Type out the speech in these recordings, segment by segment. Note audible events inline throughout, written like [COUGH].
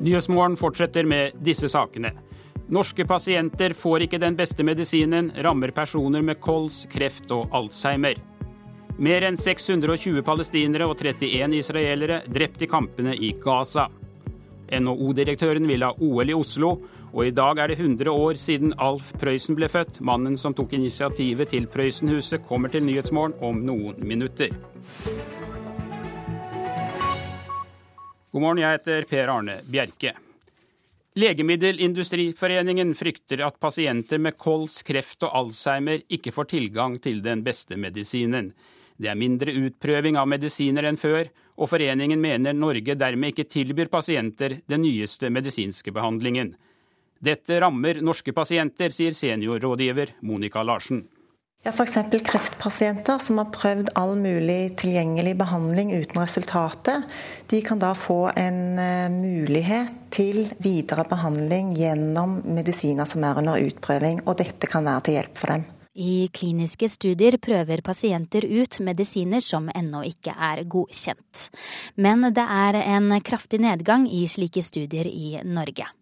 Nyhetsmorgen fortsetter med disse sakene. Norske pasienter får ikke den beste medisinen, rammer personer med kols, kreft og alzheimer. Mer enn 620 palestinere og 31 israelere drept i kampene i Gaza. NHO-direktøren vil ha OL i Oslo, og i dag er det 100 år siden Alf Prøysen ble født. Mannen som tok initiativet til Prøysenhuset, kommer til Nyhetsmorgen om noen minutter. God morgen, jeg heter Per Arne Bjerke. Legemiddelindustriforeningen frykter at pasienter med kols, kreft og alzheimer ikke får tilgang til den beste medisinen. Det er mindre utprøving av medisiner enn før, og foreningen mener Norge dermed ikke tilbyr pasienter den nyeste medisinske behandlingen. Dette rammer norske pasienter, sier seniorrådgiver Monica Larsen. Ja, F.eks. kreftpasienter som har prøvd all mulig tilgjengelig behandling uten resultatet. De kan da få en eh, mulighet til videre behandling gjennom medisiner som er under utprøving, og dette kan være til hjelp for dem. I kliniske studier prøver pasienter ut medisiner som ennå ikke er godkjent. Men det er en kraftig nedgang i slike studier i Norge.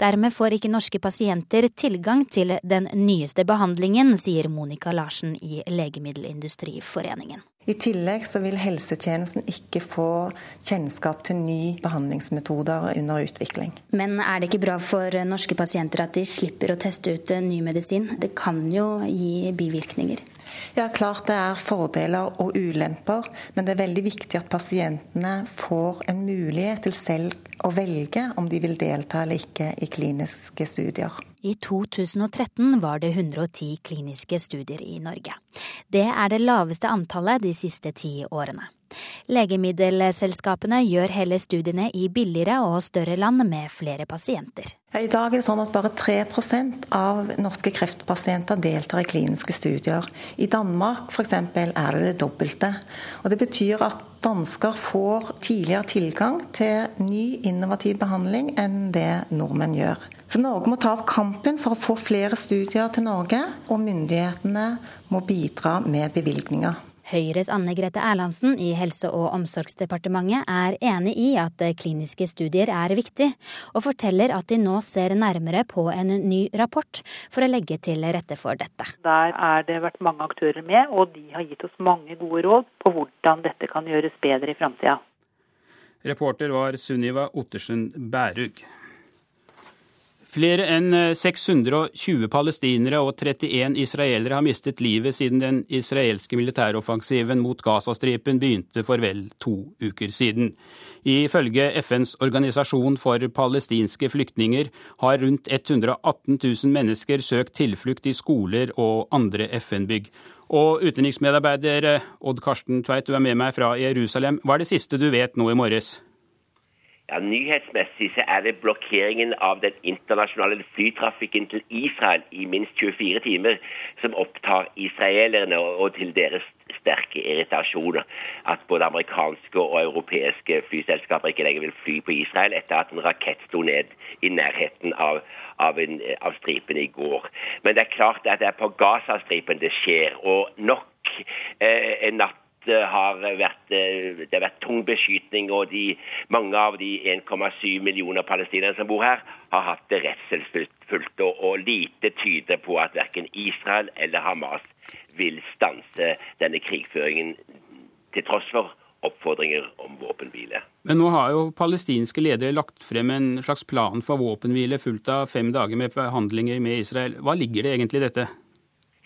Dermed får ikke norske pasienter tilgang til den nyeste behandlingen, sier Monica Larsen i Legemiddelindustriforeningen. I tillegg så vil helsetjenesten ikke få kjennskap til nye behandlingsmetoder under utvikling. Men er det ikke bra for norske pasienter at de slipper å teste ut ny medisin? Det kan jo gi bivirkninger? Ja, klart det er fordeler og ulemper, men det er veldig viktig at pasientene får en mulighet til selv å velge om de vil delta eller ikke i kliniske studier. I 2013 var det 110 kliniske studier i Norge. Det er det laveste antallet de siste ti årene. Legemiddelselskapene gjør heller studiene i billigere og større land med flere pasienter. I dag er det sånn at bare 3% av norske kreftpasienter deltar i kliniske studier. I Danmark f.eks. er det det dobbelte. Og Det betyr at dansker får tidligere tilgang til ny innovativ behandling enn det nordmenn gjør. Så Norge må ta opp kampen for å få flere studier til Norge, og myndighetene må bidra med bevilgninger. Høyres Anne Grete Erlandsen i Helse- og omsorgsdepartementet er enig i at kliniske studier er viktig, og forteller at de nå ser nærmere på en ny rapport for å legge til rette for dette. Der er det vært mange aktører med, og de har gitt oss mange gode råd på hvordan dette kan gjøres bedre i framtida. Reporter var Sunniva Ottersen Bærug. Flere enn 620 eh, palestinere og 31 israelere har mistet livet siden den israelske militæroffensiven mot Gazastripen begynte for vel to uker siden. Ifølge FNs organisasjon for palestinske flyktninger har rundt 118 000 mennesker søkt tilflukt i skoler og andre FN-bygg. Og utenriksmedarbeider eh, Odd Karsten Tveit, du er med meg fra Jerusalem. Hva er det siste du vet nå i morges? Ja, Nyhetsmessig så er det blokkeringen av den internasjonale flytrafikken til Israel i minst 24 timer som opptar israelerne og til deres sterke irritasjoner. At både amerikanske og europeiske flyselskaper ikke lenger vil fly på Israel etter at en rakett sto ned i nærheten av, av, en, av stripen i går. Men det er klart at det er på Gazastripen det skjer. Og nok eh, en natt har vært, eh, det har vært tung beskytning, og de, mange av de 1,7 millioner palestinerne som bor her, har hatt det redselsfullt. Og, og lite tyder på at verken Israel eller Hamas vil stanse denne krigføringen, til tross for oppfordringer om våpenhvile. Men nå har jo palestinske ledere lagt frem en slags plan for våpenhvile fulgt av fem dager med forhandlinger med Israel. Hva ligger det egentlig i dette?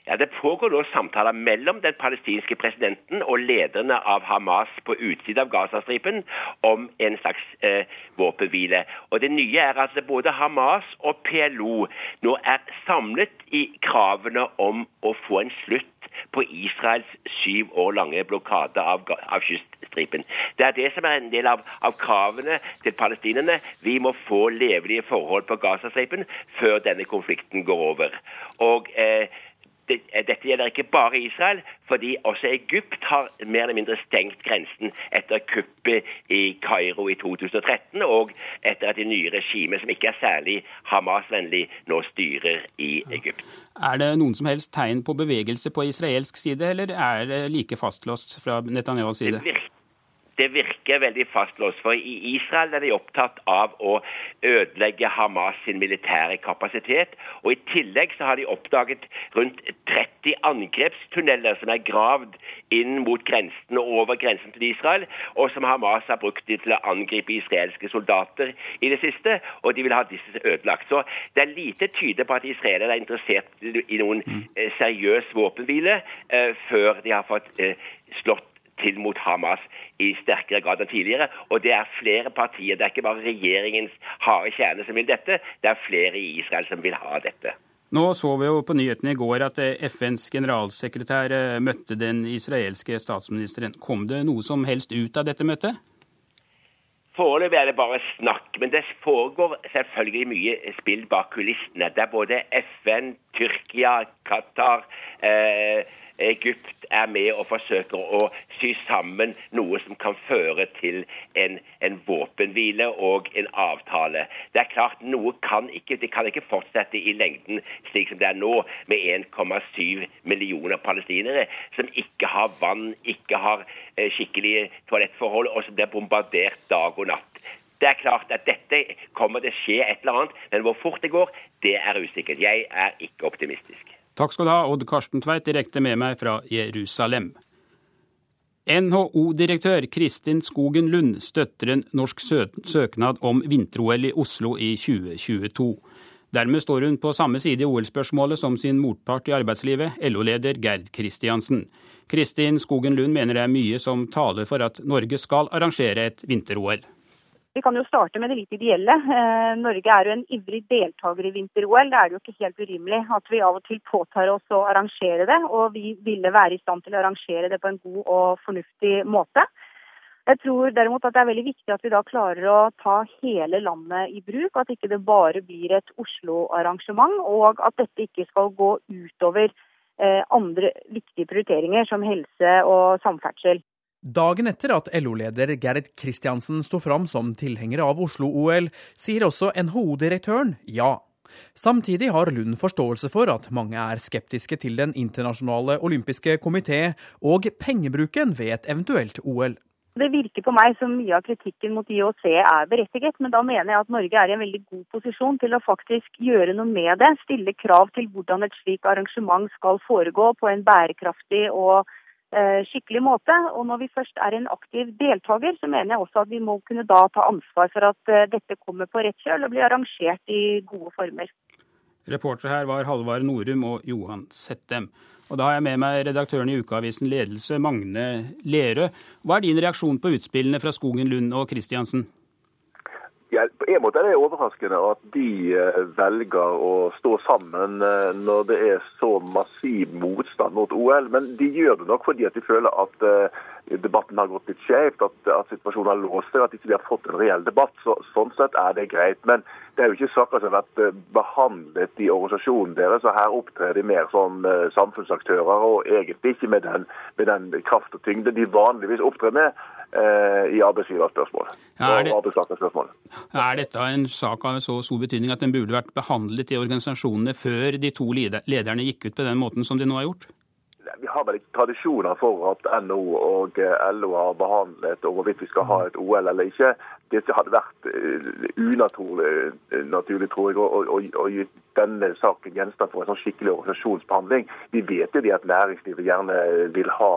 Ja, Det pågår nå samtaler mellom den palestinske presidenten og lederne av Hamas på utsiden av Gazastripen om en slags eh, våpenhvile. Og Det nye er at både Hamas og PLO nå er samlet i kravene om å få en slutt på Israels syv år lange blokade av, av kyststripen. Det er det som er en del av, av kravene til palestinerne. Vi må få levelige forhold på Gazastripen før denne konflikten går over. Og eh, dette gjelder ikke bare Israel, fordi også Egypt har mer eller mindre stengt grensen etter kuppet i Kairo i 2013, og etter at det nye regimet, som ikke er særlig Hamas-vennlig, nå styrer i Egypt. Er det noen som helst tegn på bevegelse på israelsk side, eller er det like fastlåst fra Netanyahus side? Det virker det virker veldig fastlåst. For i Israel er de opptatt av å ødelegge Hamas sin militære kapasitet. Og i tillegg så har de oppdaget rundt 30 angrepstunneler som er gravd inn mot grensen og over grensen til Israel, og som Hamas har brukt til å angripe israelske soldater i det siste. Og de vil ha disse ødelagt. Så det er lite tyder på at israelere er interessert i noen mm. eh, seriøs våpenhvile eh, før de har fått eh, slått til mot Hamas i sterkere grad enn tidligere. Og det er flere partier. Det er ikke bare regjeringens harde kjerne som vil dette, det er flere i Israel som vil ha dette. Nå så vi jo på nyhetene i går at eh, FNs generalsekretær eh, møtte den israelske statsministeren. Kom det noe som helst ut av dette møtet? Foreløpig er det bare snakk, men det foregår selvfølgelig mye spill bak kulissene. Det er både FN, Tyrkia, Qatar eh, Egypt er med og forsøker å sy sammen noe som kan føre til en, en våpenhvile og en avtale. Det er klart, noe kan ikke, Det kan ikke fortsette i lengden slik som det er nå, med 1,7 millioner palestinere som ikke har vann, ikke har eh, skikkelige toalettforhold, og som blir bombardert dag og natt. Det er klart at dette kommer til å skje et eller annet, men hvor fort det går, det er usikkert. Jeg er ikke optimistisk. Takk skal du ha, Odd Karsten Tveit, direkte med meg fra Jerusalem. NHO-direktør Kristin Skogen Lund støtter en norsk søknad om vinter-OL i Oslo i 2022. Dermed står hun på samme side i OL-spørsmålet som sin motpart i arbeidslivet, LO-leder Gerd Kristiansen. Kristin Skogen Lund mener det er mye som taler for at Norge skal arrangere et vinter-OL. Vi kan jo starte med det litt ideelle. Eh, Norge er jo en ivrig deltaker i vinter-OL. Det er jo ikke helt urimelig at vi av og til påtar oss å arrangere det. Og vi ville være i stand til å arrangere det på en god og fornuftig måte. Jeg tror derimot at det er veldig viktig at vi da klarer å ta hele landet i bruk. At ikke det bare blir et Oslo-arrangement, og at dette ikke skal gå utover eh, andre viktige prioriteringer som helse og samferdsel. Dagen etter at LO-leder Gerd Kristiansen sto fram som tilhenger av Oslo-OL, sier også NHO-direktøren ja. Samtidig har Lund forståelse for at mange er skeptiske til Den internasjonale olympiske komité og pengebruken ved et eventuelt OL. Det virker på meg som mye av kritikken mot IOC er berettiget, men da mener jeg at Norge er i en veldig god posisjon til å faktisk gjøre noe med det. Stille krav til hvordan et slikt arrangement skal foregå på en bærekraftig og skikkelig måte. Og når vi først er en aktiv deltaker, så mener jeg også at vi må kunne da ta ansvar for at eh, dette kommer på rett kjøl og blir arrangert i gode former. Reportere her var Halvard Norum og Johan Settem. Og da har jeg med meg redaktøren i ukeavisen Ledelse, Magne Lerøe. Hva er din reaksjon på utspillene fra Skogen Lund og Kristiansen? Ja, på en måte er det overraskende at de eh, velger å stå sammen eh, når det er så massiv motstand mot OL. Men de gjør det nok fordi at de føler at eh, debatten har gått litt skjevt, at, at, situasjonen har låst seg, at de ikke har fått en reell debatt. Så, sånn sett er det greit. Men det er jo ikke saker som har vært behandlet i organisasjonen deres. og Her opptrer de mer som samfunnsaktører, og egentlig ikke med den, med den kraft og tyngde de vanligvis opptrer med. Eh, i arbeidsgiverspørsmål ja, er, det, er dette en sak av så stor betydning at den burde vært behandlet i organisasjonene før de to lederne gikk ut på den måten som de nå har gjort? Vi har vel ikke tradisjoner for at NO og eh, LO har behandlet om hvorvidt vi skal ha et OL eller ikke. Det hadde vært eh, unaturlig, naturlig, tror jeg, å gi denne saken gjenstand for en sånn skikkelig organisasjonsbehandling. Vi vet jo at næringslivet gjerne vil ha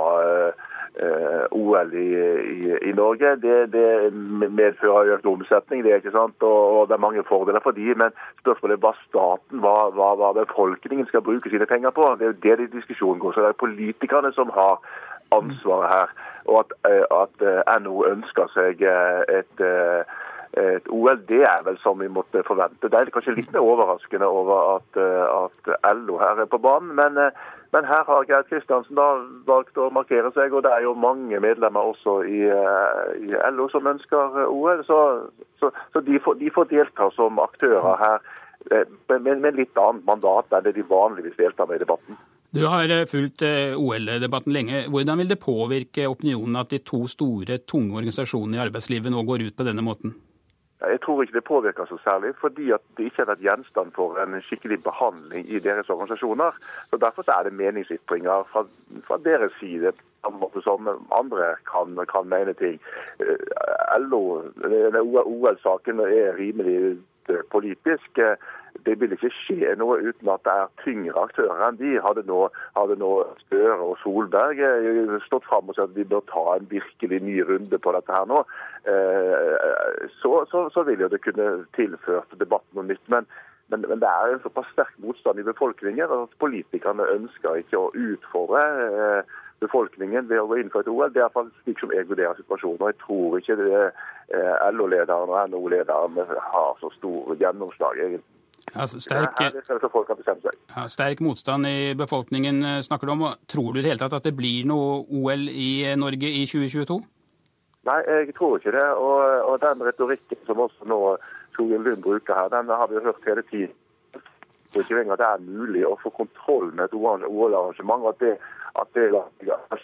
OL i, i, i, Norge. Det, det, medfører økt omsetning, det ikke sant? Og, og, det er mange fordeler for de, Men spørsmålet er hva staten, hva, hva, hva befolkningen skal bruke sine penger på. Det er jo det diskusjonen går. Så det er politikerne som har ansvaret her. Og at, eh, at eh, NHO ønsker seg et et OL, det er vel som vi måtte forvente. Det er kanskje litt mer overraskende over at, at LO her er på banen. Men men her har Geir Kristiansen da valgt å markere seg, og det er jo mange medlemmer også i, eh, i LO som ønsker eh, OL. Så, så, så de, får, de, får, delta som aktører her men med, med litt annet mandat enn det de vanligvis deltar med i debatten. Du har fulgt OL-debatten lenge. Hvordan vil det påvirke opinionen at de to store, tunge organisasjonene i arbeidslivet nå går ut på denne måten? Jeg tror ikke det påvirker så særlig, fordi at det ikke har vært gjenstand for en skikkelig behandling i deres organisasjoner. Så Derfor er det meningsytringer fra, fra deres side som andre kan, kan mene ting. LO, OL-saken er rimelig politisk. Det vil ikke skje noe uten at det er tyngre aktører enn de. Hadde nå, hadde nå Støre og Solberg stått fram og sagt at de bør ta en virkelig ny runde på dette her nå, så, så, så vil jo det kunne tilført debatten noe nytt. Men men, men, det er en såpass sterk motstand i befolkningen at politikerne ønsker ikke å utfordre eh, befolkningen ved å gå inn for et OL. Det er iallfall slik som jeg vurderer situasjonen. og Jeg tror ikke eh, LO-lederen og NHO-lederen har så stor gjennomslag, egentlig. Altså, sterk, ja, sterk, motstand i befolkningen eh, snakker du om. Tror du i det hele tatt at det blir noe OL i Norge i 2022? Nei, jeg tror ikke det. Og, og den retorikken som også nå Torbjørn Lund bruker her, den har vi hørt hele tiden. Jeg tror ikke engang det er mulig å få kontroll med et OL-arrangement. At det, at det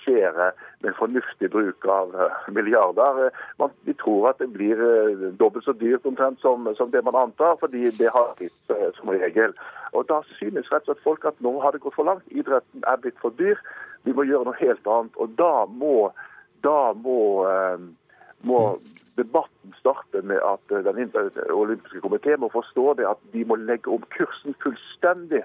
skjer med fornuftig bruk av eh, milliarder. Man, de tror at det blir eh, dobbelt så dyrt omtrent som, som det man antar, fordi det har blitt eh, som regel. Og Da synes rett og slett folk at nå har det gått for langt. Idretten er blitt for dyr. Vi må gjøre noe helt annet. Og da må, da må, må debatten starter med at eh, Den olympiske komité må forstå det at de må legge om kursen fullstendig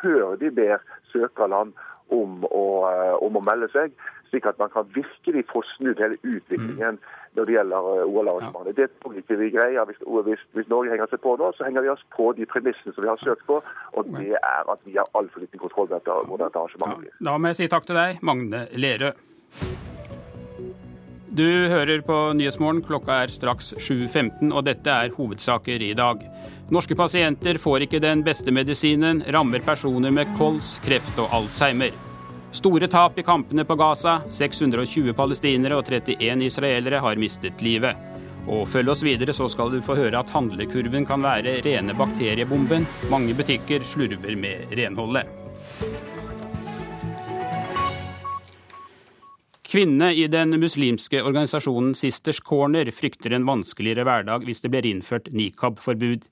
før de ber søkerland om å, eh, om å melde seg, slik at man kan virkelig få snudd hele utviklingen når det gjelder eh, OL-arrangementet. Det tror ikke vi greier. Hvis, hvis, hvis, Norge henger seg på nå, så henger vi oss på de premissene som vi har søkt på, og det er at vi har altfor liten kontroll på dette, dette arrangementet blir. Da må jeg si takk til deg, Magne Lerøe. Du hører på Nyhetsmorgen. Klokka er straks 7.15, og dette er hovedsaker i dag. Norske pasienter får ikke den beste medisinen, rammer personer med kols, kreft og alzheimer. Store tap i kampene på Gaza. 620 palestinere og 31 israelere har mistet livet. Og følg oss videre, så skal du få høre at handlekurven kan være rene bakteriebomben. Mange butikker slurver med renholdet. Kvinnene i den muslimske organisasjonen Sisters Corner frykter en vanskeligere hverdag hvis det blir innført nikab-forbud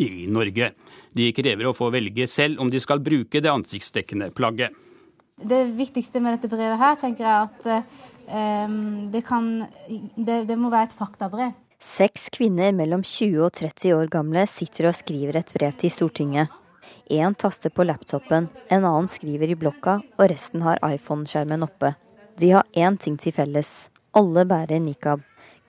i Norge. De krever å få velge selv om de skal bruke det ansiktsdekkende plagget. Det viktigste med dette brevet her, tenker jeg at um, det, kan, det, det må være et faktabrev. Seks kvinner mellom 20 og 30 år gamle sitter og skriver et brev til Stortinget. Én taster på laptopen, en annen skriver i blokka, og resten har iPhone-skjermen oppe. De har én ting til felles. Alle bærer nikab.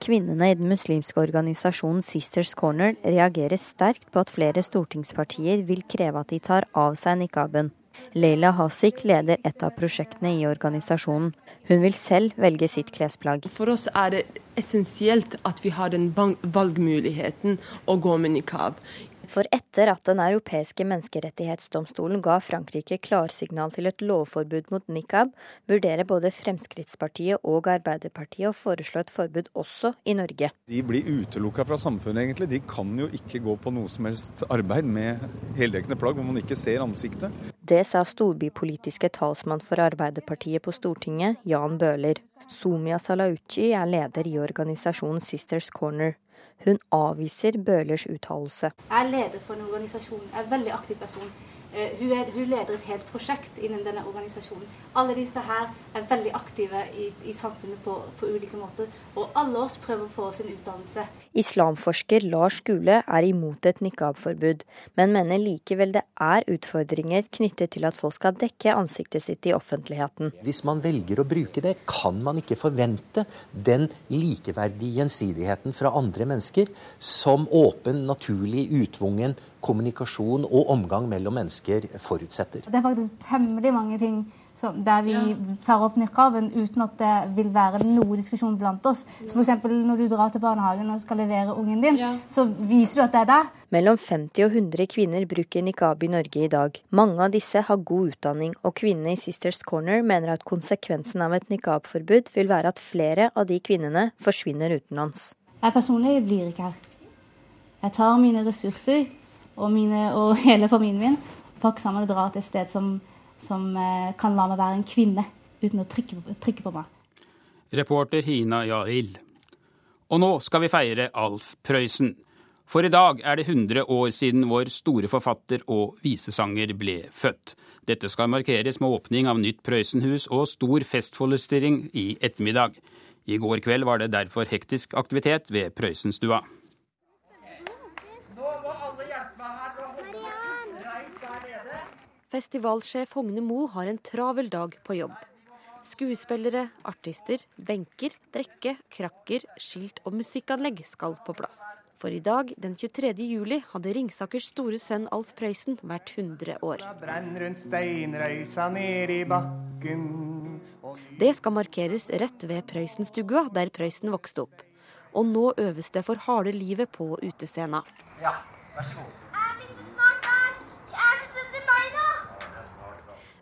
Kvinnene i den muslimske organisasjonen Sisters Corner reagerer sterkt på at flere stortingspartier vil kreve at de tar av seg nikaben. Leila Hasik leder et av prosjektene i organisasjonen. Hun vil selv velge sitt klesplagg. For oss er det essensielt at vi har den valgmuligheten å gå med nikab. For etter at Den europeiske menneskerettighetsdomstolen ga Frankrike klarsignal til et lovforbud mot nikab, vurderer både Fremskrittspartiet og Arbeiderpartiet å foreslå et forbud også i Norge. De blir utelukka fra samfunnet, egentlig. De kan jo ikke gå på noe som helst arbeid med heldekkende plagg hvor man ikke ser ansiktet. Det sa storbypolitiske talsmann for Arbeiderpartiet på Stortinget, Jan Bøhler. Sumia Salauchi er leder i organisasjonen Sisters Corner. Hun avviser Bøhlers uttalelse. Jeg er leder for en organisasjon, jeg er en veldig aktiv person. Eh, hun, er, hun, leder et helt prosjekt innen denne organisasjonen. Alle disse her er veldig aktive i, i samfunnet på, på, ulike måter. Og alle oss prøver å få oss en utdannelse. Islamforsker Lars Gule er imot et nikab-forbud, men mener likevel det er utfordringer knyttet til at folk skal dekke ansiktet sitt i offentligheten. Hvis man velger å bruke det, kan man ikke forvente den likeverdige gjensidigheten fra andre mennesker som åpen, naturlig, utvungen kommunikasjon og omgang mellom mennesker forutsetter. Det er faktisk temmelig mange ting som, der vi ja. tar opp niqaben uten at det vil være noe diskusjon blant oss. Så F.eks. når du drar til barnehagen og skal levere ungen din, ja. så viser du at det er deg. Mellom 50 og 100 kvinner bruker nikab i Norge i dag. Mange av disse har god utdanning, og kvinnene i Sisters Corner mener at konsekvensen av et nikabforbud vil være at flere av de kvinnene forsvinner utenlands. Jeg personlig blir ikke her. Jeg tar mine ressurser og, mine, og [LAUGHS] hele familien min pakke sammen og dra til et sted som, som eh, kan la meg være en kvinne, uten å trykke, trykke på meg. Reporter Hina Jahild. Og nå skal vi feire Alf Prøysen. For i dag er det 100 år siden vår store forfatter og visesanger ble født. Dette skal markeres med åpning av nytt Prøysenhus og stor festforestilling i ettermiddag. I går kveld var det derfor hektisk aktivitet ved Prøysenstua. Festivalsjef Hogne Mo har en travel dag på jobb. Skuespillere, artister, benker, drikke, krakker, skilt og musikkanlegg skal på plass. For i dag, den 23. juli, hadde Ringsakers store sønn Alf Prøysen vært 100 år. Det skal markeres rett ved Prøysenstua, der Prøysen vokste opp. Og nå øves det for harde livet på utescena. Ja, vær så god.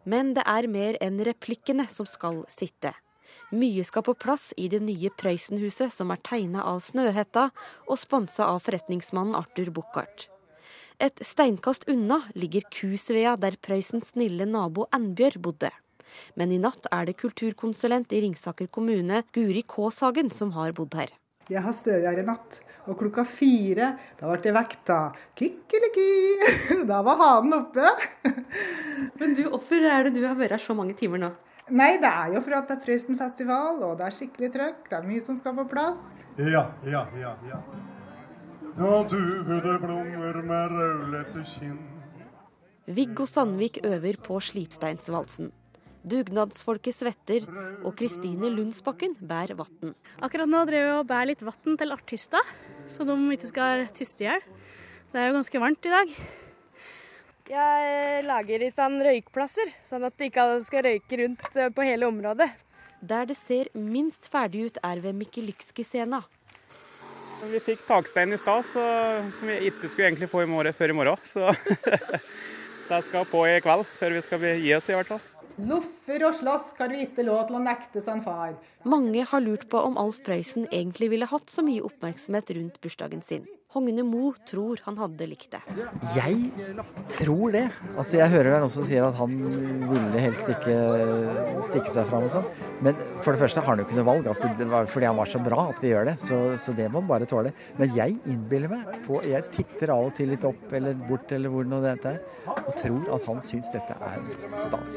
Men det er mer enn replikkene som skal sitte. Mye skal på plass i det nye Prøysenhuset, som er tegna av Snøhetta og sponsa av forretningsmannen Arthur Buchardt. Et steinkast unna ligger Kusvea, der Prøysens snille nabo Annbjørg bodde. Men i natt er det kulturkonsulent i Ringsaker kommune, Guri Kaashagen, som har bodd her. Jeg har sovet her i natt, og klokka fire da ble jeg vekta. Kikkeliki! [LAUGHS] Da var hanen oppe. [LAUGHS] Men du, hvorfor er det du har vært her så mange timer nå? Nei, det er jo for at det er Prøysen-festival, og det er skikkelig trøkk. Det er mye som skal på plass. Ja, ja, ja, ja. Og duvede blommer med rødlette kinn. Viggo Sandvik øver på slipsteinsvalsen. Dugnadsfolket svetter, og Kristine Lundsbakken bærer vann. Akkurat nå driver vi og bærer litt vann til artister, så de ikke skal tyste i hjel. Det er jo ganske varmt i dag. Jeg lager i stand røykplasser, sånn at de ikke skal røyke rundt eh, på hele området. Der det ser minst ferdig ut, er ved Mikkelikski-scena. Vi fikk takstein i stad, som vi ikke skulle egentlig få i morgen, før i morgen. Så [LAUGHS] det skal på i kveld, før vi skal gi oss i hvert fall. Loffer og slåss har vi ikke lov til å nekte sin far. Mange har lurt på om Alf Prøysen egentlig ville hatt så mye oppmerksomhet rundt bursdagen sin. Hogne Mo tror han hadde likt det. Jeg tror det. Altså Jeg hører det er noen som sier at han ville helst ikke stikke seg fram og sånn. Men for det første har han jo ikke noe valg. Altså det var fordi han var så bra at vi gjør det. Så, så det må han bare tåle. Men jeg innbiller meg på Jeg titter av og til litt opp eller bort eller hvor nå dette er, og tror at han syns dette er stas.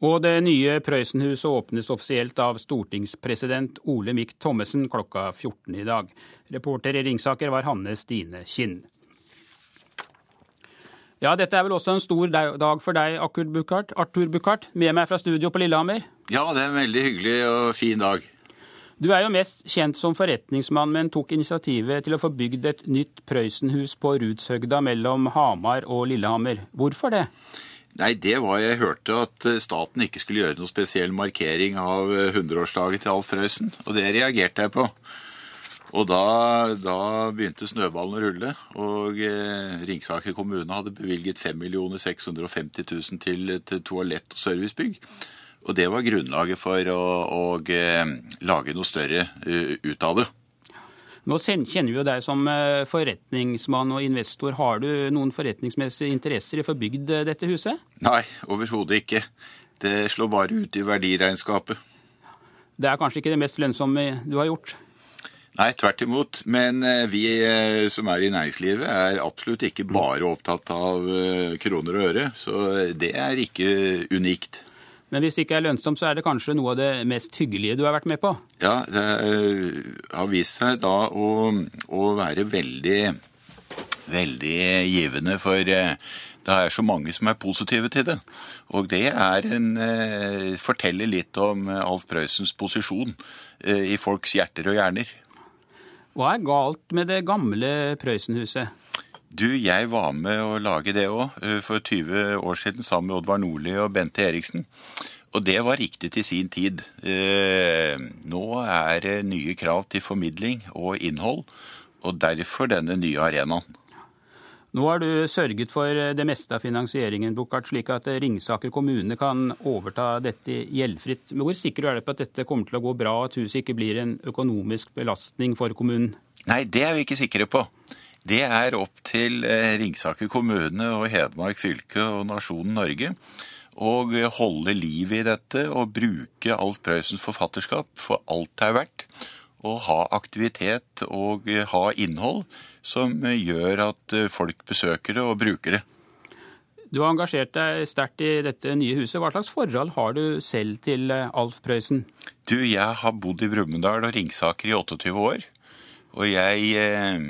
Og det nye Prøysenhuset åpnes offisielt av stortingspresident Ole-Mikk Thommessen klokka 14 i dag. Reporter i Ringsaker var Hanne Stine Kinn. Ja, dette er vel også en stor dag for deg, Arthur Buchardt med meg fra studio på Lillehammer? Ja, det er en veldig hyggelig og fin dag. Du er jo mest kjent som forretningsmann, men tok initiativet til å få bygd et nytt Prøysenhus på Rudshøgda mellom Hamar og Lillehammer. Hvorfor det? Nei, det var jeg hørte at eh, staten ikke skulle gjøre noen spesiell markering av 100-årsdagen eh, til Alf Prøysen, og det reagerte jeg på. Og da, da begynte snøballen å rulle, og eh, Ringsaker kommune hadde bevilget 5 650 000 til, til toalett- og servicebygg. Og det var grunnlaget for å, å eh, lage noe større uh, ut av det. Nå kjenner vi jo deg som eh, forretningsmann og investor. Har du noen forretningsmessige interesser i å få bygd eh, dette huset? Nei, overhodet ikke. Det slår bare ut i verdiregnskapet. Det er kanskje ikke det mest lønnsomme du har gjort? Nei, tvert imot. Men eh, vi som er i næringslivet er absolutt ikke bare opptatt av kroner og øre. Så det er ikke unikt. Men hvis det ikke er lønnsomt, så er det kanskje noe av det mest hyggelige du har vært med på? Ja, det eh, har vist seg da å, å være veldig, veldig givende. For eh, det er så mange som er positive til det. Og det er en, eh, forteller litt om Alf Prøysens posisjon i folks hjerter og hjerner. Hva er galt med det gamle Prøysenhuset? Du, jeg var med å lage det òg eh, for 20 år siden sammen med Oddvar Nordli og Bente Eriksen. Og det var riktig til sin tid. Eh, nå er det nye krav til formidling og innhold, og derfor denne nye arenaen. Nå har du sørget for det meste av finansieringen, Bukkart, slik at Ringsaker kommune kan overta dette gjeldfritt. Men hvor sikker er du på at dette kommer til å gå bra, at huset ikke blir en økonomisk belastning for kommunen? Nei, det er vi ikke sikre på. Det er opp til eh, Ringsaker kommune og Hedmark fylke og nasjonen Norge å holde liv i dette og bruke Alf Prøysens forfatterskap for alt det er verdt. Og ha aktivitet og ha innhold som gjør at folk besøker det og bruker det. Du har engasjert deg sterkt i dette nye huset. Hva slags forhold har du selv til Alf Prøysen? Du, jeg har bodd i Brumunddal og Ringsaker i 28 år. Og jeg eh,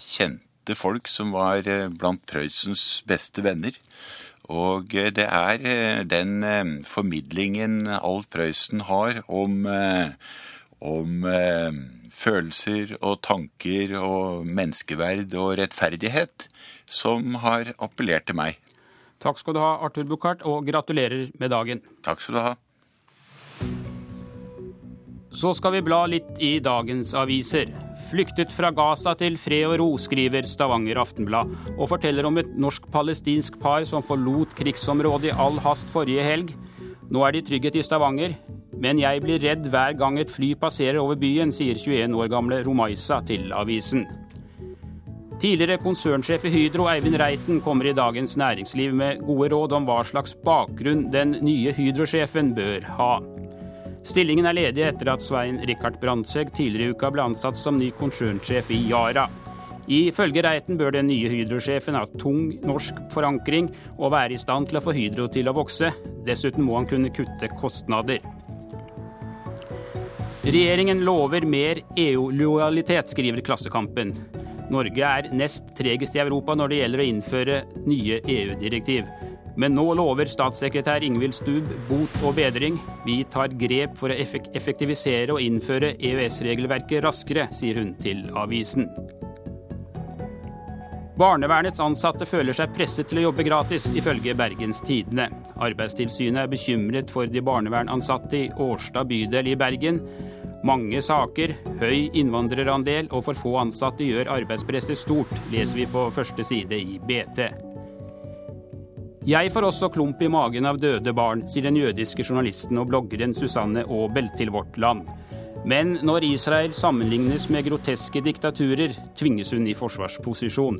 kjente folk som var eh, blant Prøysens beste venner. Og eh, det er eh, den formidlingen Alf Prøysen har om, om følelser og tanker og menneskeverd og rettferdighet som har appellert til meg. Takk skal du ha, Arthur Buchardt, og gratulerer med dagen. Takk skal du ha. Så skal vi bla litt i dagens aviser. Flyktet fra Gaza til fred og ro, skriver Stavanger Aftenblad, og forteller om et norsk-palestinsk par som forlot krigsområdet i all hast forrige helg. Nå er de i trygghet i Stavanger, men jeg blir redd hver gang et fly passerer over byen, sier 21 år gamle Romaisa til avisen. Tidligere konsernsjef i Hydro, Eivind Reiten, kommer i Dagens Næringsliv med gode råd om hva slags bakgrunn den nye Hydro-sjefen bør ha. Stillingen er ledig etter at Svein Rikard Brandtzæg tidligere i uka ble ansatt som ny konsernsjef i Yara. Ifølge Reiten bør den nye Hydro-sjefen ha tung norsk forankring og være i stand til å få Hydro til å vokse. Dessuten må han kunne kutte kostnader. Regjeringen lover mer EU-lojalitet, skriver Klassekampen. Norge er nest tregest i Europa når det gjelder å innføre nye EU-direktiv. Men nå lover statssekretær Ingvild Stub bot og bedring. Vi tar grep for å effektivisere og innføre EØS-regelverket raskere, sier hun til avisen. Barnevernets ansatte føler seg presset til å jobbe gratis, ifølge Bergens Tidende. Arbeidstilsynet er bekymret for de barnevernansatte i Årstad bydel i Bergen. Mange saker, høy innvandrerandel og for få ansatte gjør arbeidspresset stort, leser vi på første side i BT. Jeg får også klump i magen av døde barn, sier den jødiske journalisten og bloggeren Susanne Aabel til Vårt Land. Men når Israel sammenlignes med groteske diktaturer, tvinges hun i forsvarsposisjon.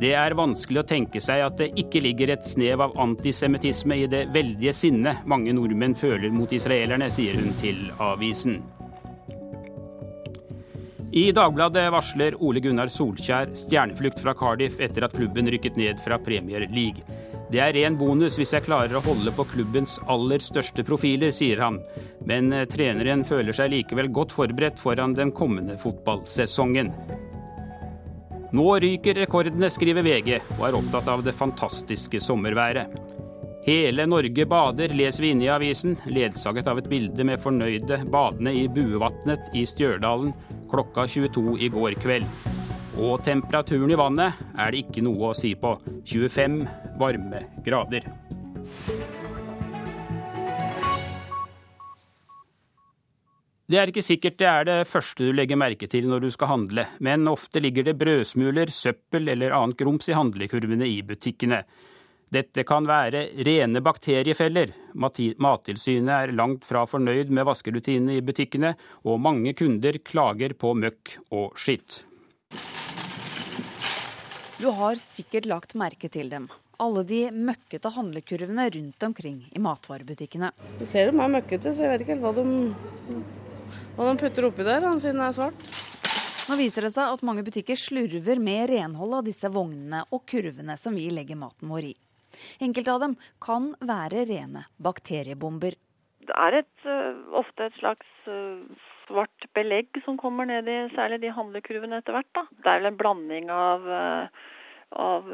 Det er vanskelig å tenke seg at det ikke ligger et snev av antisemittisme i det veldige sinnet mange nordmenn føler mot israelerne, sier hun til avisen. I Dagbladet varsler Ole Gunnar Solskjær stjerneflukt fra Cardiff etter at klubben rykket ned fra Premier League. Det er ren bonus hvis jeg klarer å holde på klubbens aller største profiler, sier han. Men eh, treneren føler seg likevel godt forberedt foran den kommende fotballsesongen. Nå ryker rekordene, skriver VG, og er opptatt av det fantastiske sommerværet. Hele Norge bader, leser vi inne i avisen, ledsaget av et bilde med fornøyde badende i Buevatnet i Stjørdalen klokka 22 i går kveld. Og temperaturen i vannet er det ikke noe å si på. 25 varme grader. Det er ikke sikkert det er det første du legger merke til når du skal handle, men ofte ligger det brødsmuler, søppel eller annet grums i handlekurvene i butikkene. Dette kan være rene bakteriefeller. Mattilsynet er langt fra fornøyd med vaskerutinene i butikkene, og mange kunder klager på møkk og skitt. Du har sikkert lagt merke til dem. Alle de møkkete handlekurvene rundt omkring i matvarebutikkene. Du ser de er møkkete, så jeg vet ikke helt hva de, hva de putter oppi der, siden det er svart. Nå viser det seg at mange butikker slurver med renhold av disse vognene og kurvene som vi legger maten vår i. Enkelte av dem kan være rene bakteriebomber. Det er et, eh, ofte et slags eh, svart belegg som kommer ned i særlig de handlekurvene etter hvert. Da. Det er vel en blanding av, eh, av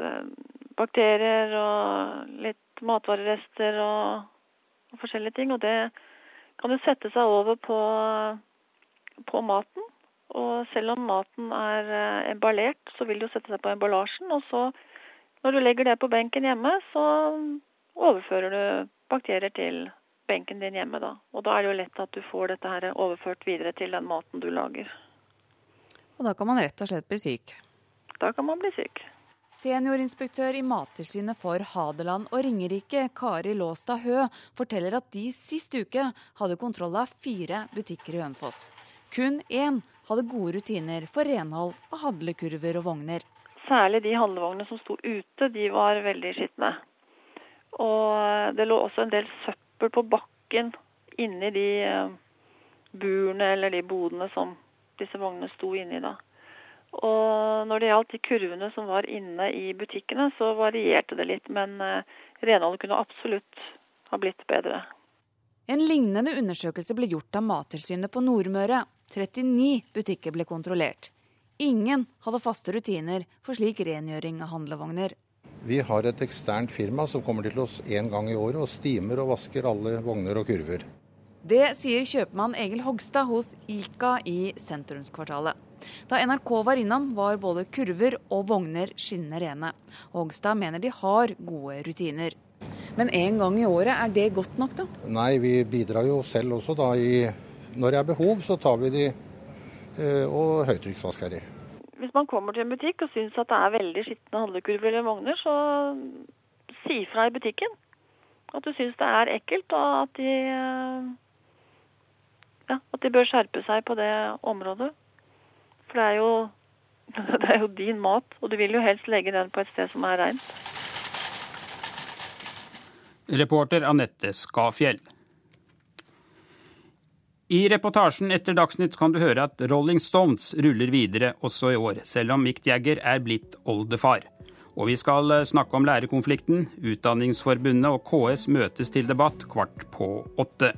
bakterier og litt matvarerester og, og, forskjellige ting. Og det kan jo sette seg over på, på maten. Og selv om maten er emballert, så vil det jo sette seg på emballasjen. Og så når du legger det på benken hjemme, så overfører du bakterier til benken din hjemme da. Og da er det jo lett at du får dette her overført videre til den maten du lager. Og da kan man rett og slett bli syk? Da kan man bli syk. Seniorinspektør i Mattilsynet for Hadeland og Ringerike, Kari Låstad Hø, forteller at de sist uke hadde kontroll av fire butikker i Hønefoss. Kun én hadde gode rutiner for renhold av handlekurver og vogner. Særlig de handlevognene som sto ute, de var veldig skitne. Og det lå også en del søppel på bakken inni de eh, burene eller de bodene som disse vognene sto inni da. Og når det gjaldt de kurvene som var inne i butikkene, så varierte det litt. Men eh, renholdet kunne absolutt ha blitt bedre. En lignende undersøkelse ble gjort av Mattilsynet på Nordmøre. 39 butikker ble kontrollert. Ingen hadde faste rutiner for slik rengjøring av handlevogner. Vi har et eksternt firma som kommer til oss én gang i året og stimer og vasker alle vogner og kurver. Det sier kjøpmann Egil Hogstad hos Ica i sentrumskvartalet. Da NRK var innom, var både kurver og vogner skinnende rene. Hogstad mener de har gode rutiner. Men én gang i året, er det godt nok, da? Nei, vi bidrar jo selv også da i Når det er behov, så tar vi de eh, og høytrykksvasker de. Hvis man kommer til en butikk og syns at det er veldig skitne handlekurver eller vogner, så si fra i butikken at du syns det er ekkelt, og at de, ja, at de bør skjerpe seg på det området. For det er, jo, [LAUGHS] det er jo din mat, og du vil jo helst legge den på et sted som er reint. Reporter Anette Skafjell. I reportasjen etter Dagsnytt kan du høre at Rolling Stones ruller videre også i år, selv om Mick Jagger er blitt oldefar. Og vi skal eh, snakke om lærerkonflikten. Utdanningsforbundet og KS møtes til debatt kvart på åtte.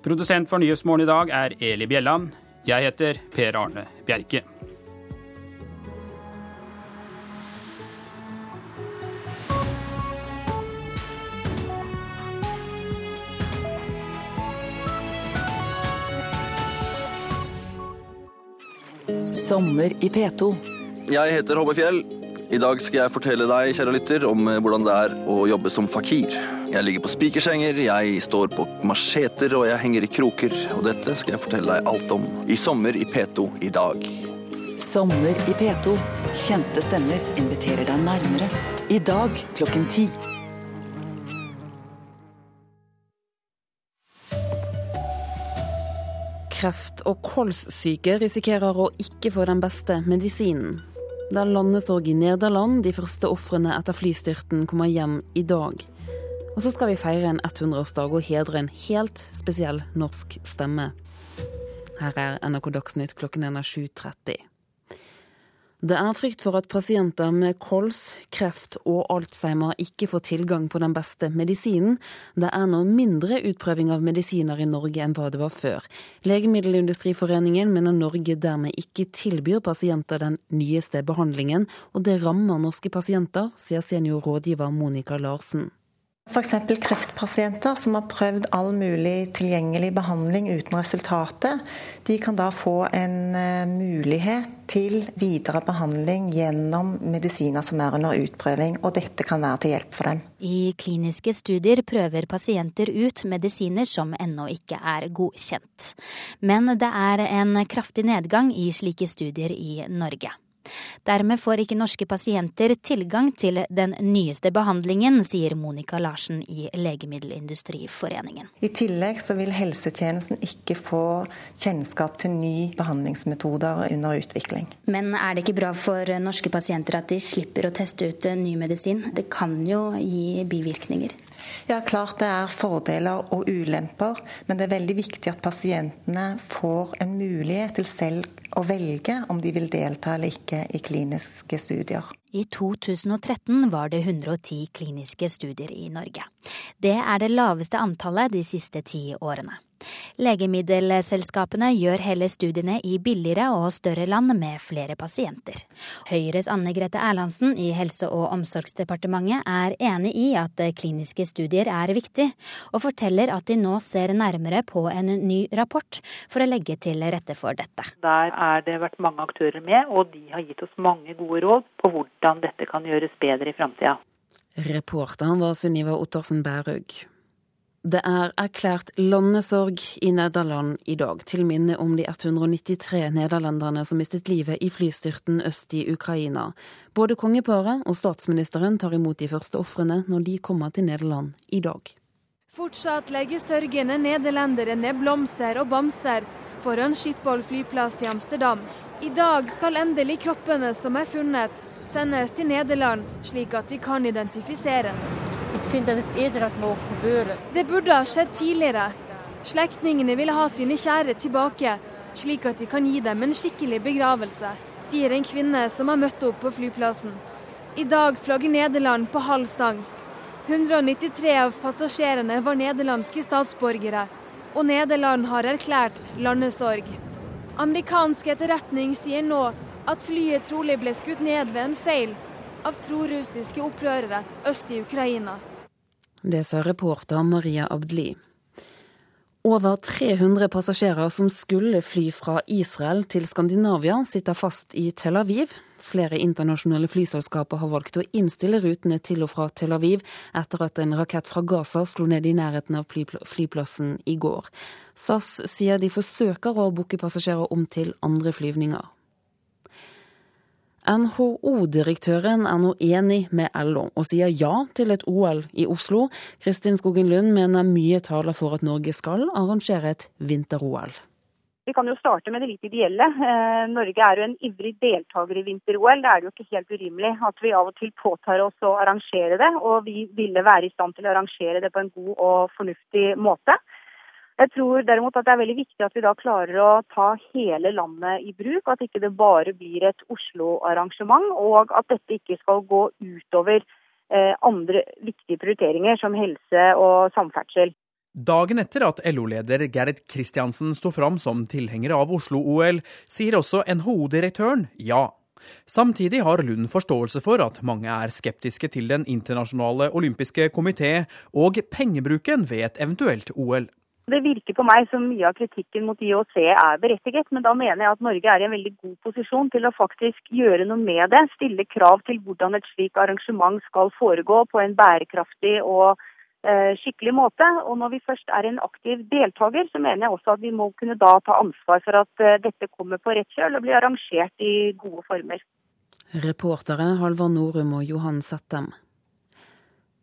Produsent for Nyhetsmorgen i dag er Eli Bjelland. Jeg heter Per Arne Bjerke. Sommer i P2. Jeg heter Håvard Fjell. I dag skal jeg fortelle deg, kjære lytter, om eh, hvordan det er å jobbe som fakir. Jeg ligger på spikersenger, jeg står på macheter og jeg henger i kroker. Og dette skal jeg fortelle deg alt om i Sommer i P2 i dag. Sommer i P2. Kjente stemmer inviterer deg nærmere. I dag klokken ti. Kreft- og kolssyke risikerer å ikke få den beste medisinen. Det er landesorg i Nederland. De første ofrene etter flystyrten kommer hjem i dag. Og så skal vi feire en 100-årsdag og hedre en helt spesiell norsk stemme. Her er NRK Dagsnytt klokken er 7.30. Det er frykt for at pasienter med kols, kreft og alzheimer ikke får tilgang på den beste medisinen. Det er nå mindre utprøving av medisiner i Norge enn hva det var før. Legemiddelindustriforeningen mener Norge dermed ikke tilbyr pasienter den nyeste behandlingen, og det rammer norske pasienter, sier seniorrådgiver Monica Larsen. F.eks. kreftpasienter som har prøvd all mulig tilgjengelig behandling uten resultatet. De kan da få en eh, mulighet til videre behandling gjennom medisiner som er under utprøving, og dette kan være til hjelp for dem. I kliniske studier prøver pasienter ut medisiner som ennå ikke er godkjent. Men det er en kraftig nedgang i slike studier i Norge. Dermed får ikke norske pasienter tilgang til den nyeste behandlingen, sier Monica Larsen i Legemiddelindustriforeningen. I tillegg så vil helsetjenesten ikke få kjennskap til ny behandlingsmetoder under utvikling. Men er det ikke bra for norske pasienter at de slipper å teste ut ny medisin? Det kan jo gi bivirkninger. Ja, klart det er fordeler og ulemper, men det er veldig viktig at pasientene får en mulighet til selv å velge om de vil delta eller ikke i kliniske studier. I 2013 var det 110 kliniske studier i Norge. Det er det laveste antallet de siste ti årene. Legemiddelselskapene gjør heller studiene i billigere og større land med flere pasienter. Høyres Anne Grete Erlandsen i Helse- og omsorgsdepartementet er enig i at kliniske studier er viktig, og forteller at de nå ser nærmere på en ny rapport for å legge til rette for dette. Der er det vært mange aktører med, og de har gitt oss mange gode råd på hvordan dette kan gjøres bedre i framtida. Reporteren var Sunniva Ottersen Bærhaug. Det er erklært landesorg i Nederland i dag, til minne om de 193 nederlenderne som mistet livet i flystyrten øst i Ukraina. Både kongeparet og statsministeren tar imot de første ofrene når de kommer til Nederland i dag. Fortsatt legger sørgende nederlendere ned blomster og bamser foran Schiphol flyplass i Amsterdam. I dag skal endelig kroppene som er funnet, sendes til Nederland, slik at de kan identifiseres. Det burde ha skjedd tidligere. Slektningene ville ha sine kjære tilbake, slik at de kan gi dem en skikkelig begravelse, sier en kvinne som har møtt opp på flyplassen. I dag flagger Nederland på halv stang. 193 av passasjerene var nederlandske statsborgere, og Nederland har erklært landesorg. Amerikansk etterretning sier nå at flyet trolig ble skutt ned ved en feil av prorussiske opprørere øst i Ukraina. Det sa reporter Maria Abdli. Over 300 passasjerer som skulle fly fra Israel til Skandinavia, sitter fast i Tel Aviv. Flere internasjonale flyselskaper har valgt å innstille rutene til og fra Tel Aviv etter at en rakett fra Gaza slo ned i nærheten av flyplassen i går. SAS sier de forsøker å booke passasjerer om til andre flyvninger. NHO-direktøren er nå enig med LO og sier ja til et OL i Oslo. Kristin Skogen Lund mener mye taler for at Norge skal arrangere et vinter-OL. Vi kan jo starte med det litt ideelle. Eh, Norge er jo en ivrig deltaker i vinter-OL. Det er jo ikke helt urimelig at vi av og til påtar oss å arrangere det. Og vi ville være i stand til å arrangere det på en god og fornuftig måte. Jeg tror derimot at det er veldig viktig at vi da klarer å ta hele landet i bruk. At ikke det bare blir et Oslo-arrangement, og at dette ikke skal gå utover eh, andre viktige prioriteringer som helse og samferdsel. Dagen etter at LO-leder Gerrit Kristiansen sto fram som tilhenger av Oslo-OL, sier også NHO-direktøren ja. Samtidig har Lund forståelse for at mange er skeptiske til Den internasjonale olympiske komité og pengebruken ved et eventuelt OL. Det virker på meg som mye av kritikken mot IOC er berettiget, men da mener jeg at Norge er i en veldig god posisjon til å faktisk gjøre noe med det. Stille krav til hvordan et slikt arrangement skal foregå på en bærekraftig og eh, skikkelig måte. Og når vi først er en aktiv deltaker, så mener jeg også at vi må kunne da ta ansvar for at eh, dette kommer på rett kjøl og blir arrangert i gode former. Reportere Halvard Norum og Johan Settem.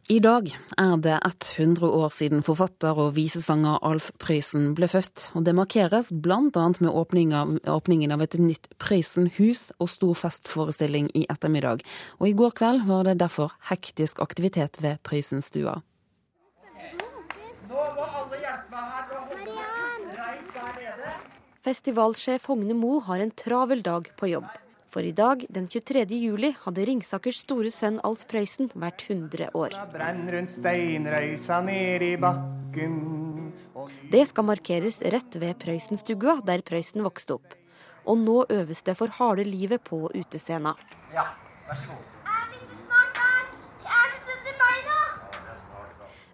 I dag er det 100 år siden forfatter og visesanger Alf Prøysen ble født. og Det markeres bl.a. med åpning av, åpningen av et nytt Prøysen-hus og stor festforestilling i ettermiddag. Og I går kveld var det derfor hektisk aktivitet ved Prøysenstua. Festivalsjef Hogne Mo har en travel dag på jobb. For i dag, den 23. juli, hadde Ringsakers store sønn Alf Prøysen vært 100 år. Det skal markeres rett ved Prøysenstua, der Prøysen vokste opp. Og nå øves det for harde livet på utescena. Ja, vær så god.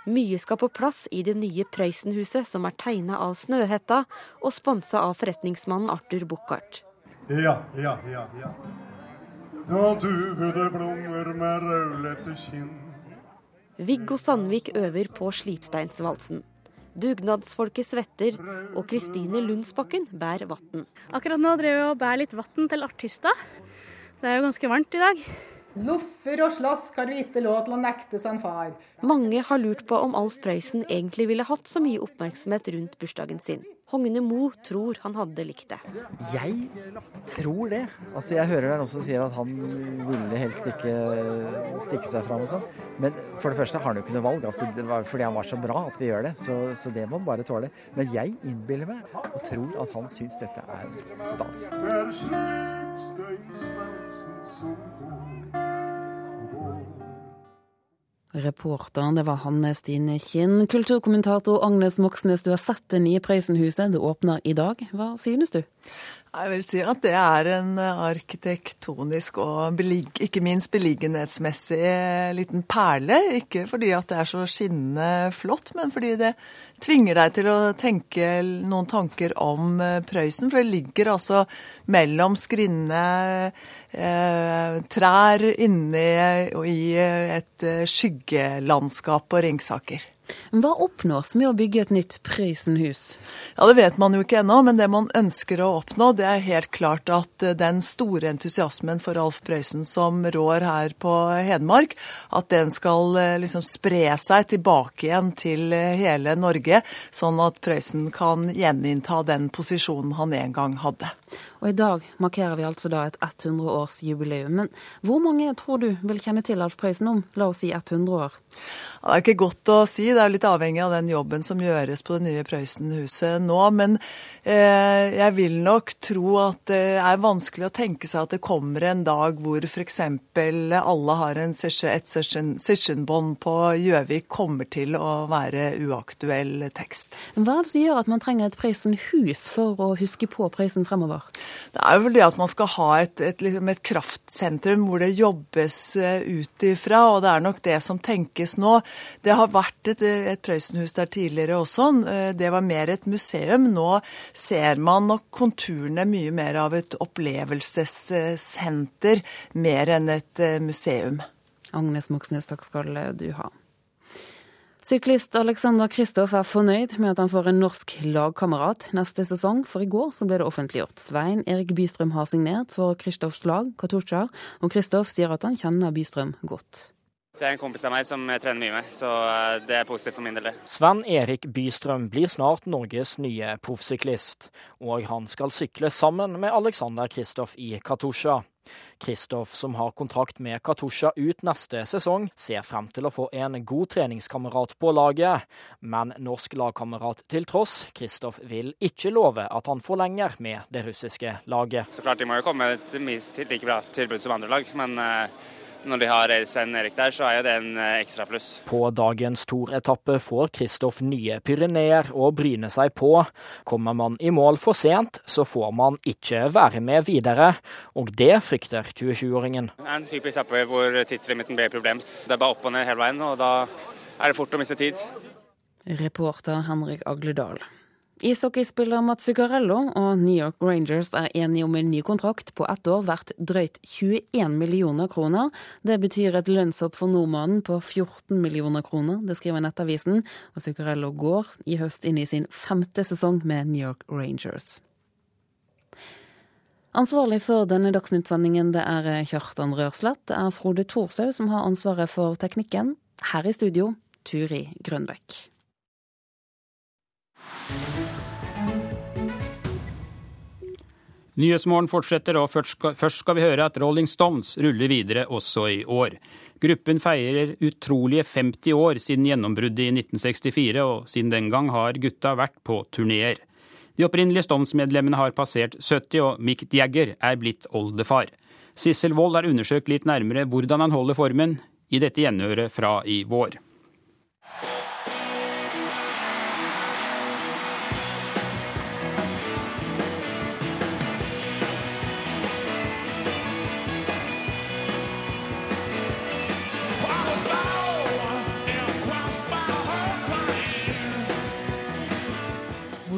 Mye skal på plass i det nye Prøysenhuset, som er tegna av Snøhetta og sponsa av forretningsmannen Arthur Buchardt. Ja, ja, ja, ja. Da duvede blommer med raulete kinn. Viggo Sandvik øver på slipsteinsvalsen. Dugnadsfolket svetter, og Kristine Lundsbakken bærer vann. Akkurat nå driver vi og bærer litt vann til artister. Det er jo ganske varmt i dag. Loffer og slask har du ikke lov til å nekte sin far. Mange har lurt på om Alf Prøysen egentlig ville hatt så mye oppmerksomhet rundt bursdagen sin. Hogne Mo tror han hadde likt det. Jeg tror det. Altså Jeg hører noen som sier at han ville helst ikke stikke seg fram og sånn. Men for det første har han jo ikke noe valg. Altså det var fordi han var så bra at vi gjør det. Så, så det må han bare tåle. Men jeg innbiller meg og tror at han syns dette er stas. Reporteren det var Hanne Stine Kinn. Kulturkommentator Agnes Moxnes, du har sett det nye Prøysenhuset. Det åpner i dag. Hva synes du? Jeg vil si at det er en arkitektonisk og belig, ikke minst beliggenhetsmessig liten perle. Ikke fordi at det er så skinnende flott, men fordi det tvinger deg til å tenke noen tanker om eh, Prøysen. For det ligger altså mellom skrinne eh, trær inne i et eh, skyggelandskap på Ringsaker. Hva oppnås med å bygge et nytt Prøysenhus? Ja, Det vet man jo ikke ennå, men det man ønsker å oppnå, det er helt klart at eh, den store entusiasmen for Alf Prøysen som rår her på Hedmark, at den skal eh, liksom spre seg tilbake igjen til eh, hele Norge, sånn at Prøysen kan gjeninnta den posisjonen han en gang hadde. Og i dag markerer vi altså da et 100-årsjubileum. Men hvor mange tror du vil kjenne til Alf Prøysen om la oss si 100 år? Det er ikke godt å si, det er litt avhengig av den jobben som gjøres på det nye Prøysenhuset nå. Men eh, jeg vil nok tro at det er vanskelig å tenke seg at det kommer en dag hvor f.eks. alle har en et sessionbånd på Gjøvik kommer til å være uaktuell tekst. Hva er det som gjør at man trenger et Prøysen-hus for å huske på Prøysen fremover? Det er vel det at man skal ha et, et, liksom et kraftsentrum hvor det jobbes eh, ut ifra, og det er nok det som tenkes nå. Det har vært et, et Prøysenhus der tidligere også. Eh, det var mer et museum. Nå ser man nok konturene mye mer av et opplevelsessenter, mer enn et eh, museum. Agnes Moxnes, takk skal du ha. Syklist Alexander Kristoff er fornøyd med at han får en norsk lagkamerat neste sesong, for i går så ble det offentliggjort. Svein Erik Bystrøm har signert for Kristoffs lag, Katusha, og Kristoff sier at han kjenner Bystrøm godt. Det er en kompis av meg som jeg trener mye med, så eh, det er positivt for min del. Sven Erik Bystrøm blir snart Norges nye proffsyklist, og han skal sykle sammen med Alexander Kristoff i Katusha. Kristoff, som har kontrakt med Katusha ut neste sesong, ser frem til å få en god treningskamerat på laget. Men norsk lagkamerat til tross, Kristoff vil ikke love at han forlenger med det russiske laget. Så klart de må jo komme med et minst like bra tilbud som andre lag, men uh når de har Sven Erik der, så er jo det en eh, ekstra pluss. På dagens Tour-etappe får Kristoff nye Pyreneer å bryne seg på. Kommer man i mål for sent, så får man ikke være med videre, og det frykter 27-åringen. Det er en typisk etappe hvor tidslimiten blir et problem. Det er bare opp og ned hele veien, og da er det fort å miste tid. Reporter Henrik Agledal. Ishockeyspiller Mats Zuccarello og New York Rangers er enige om en ny kontrakt på ett år verdt drøyt 21 millioner kroner. Det betyr et lønnshopp for nordmannen på 14 millioner kroner, det skriver Nettavisen. Og Zuccarello går i høst inn i sin femte sesong med New York Rangers. Ansvarlig for denne dagsnyttsendingen det er Kjartan Rørslett. Det er Frode Thorshaug som har ansvaret for teknikken. Her i studio, Turi Grønbekk. Nyhetsmorgen fortsetter, og først skal vi høre at Rolling Stones ruller videre også i år. Gruppen feirer utrolige 50 år siden gjennombruddet i 1964, og siden den gang har gutta vært på turneer. De opprinnelige Stones-medlemmene har passert 70, og Mick Jagger er blitt oldefar. Sissel Wold har undersøkt litt nærmere hvordan han holder formen, i dette gjenhøret fra i vår.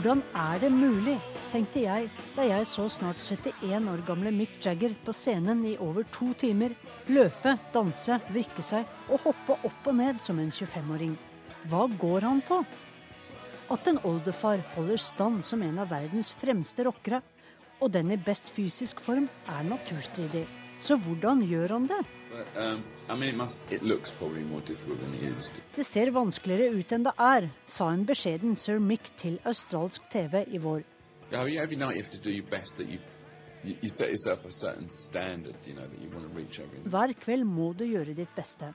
Hvordan er det mulig, tenkte jeg da jeg så snart 71 år gamle Mick Jagger på scenen i over to timer løpe, danse, vrikke seg og hoppe opp og ned som en 25-åring. Hva går han på? At en oldefar holder stand som en av verdens fremste rockere, og den i best fysisk form, er naturstridig. Så hvordan gjør han det? Um, det ser vanskeligere ut enn det er, sa en beskjeden sir Mick til australsk TV i vår. Hver kveld må du gjøre ditt beste.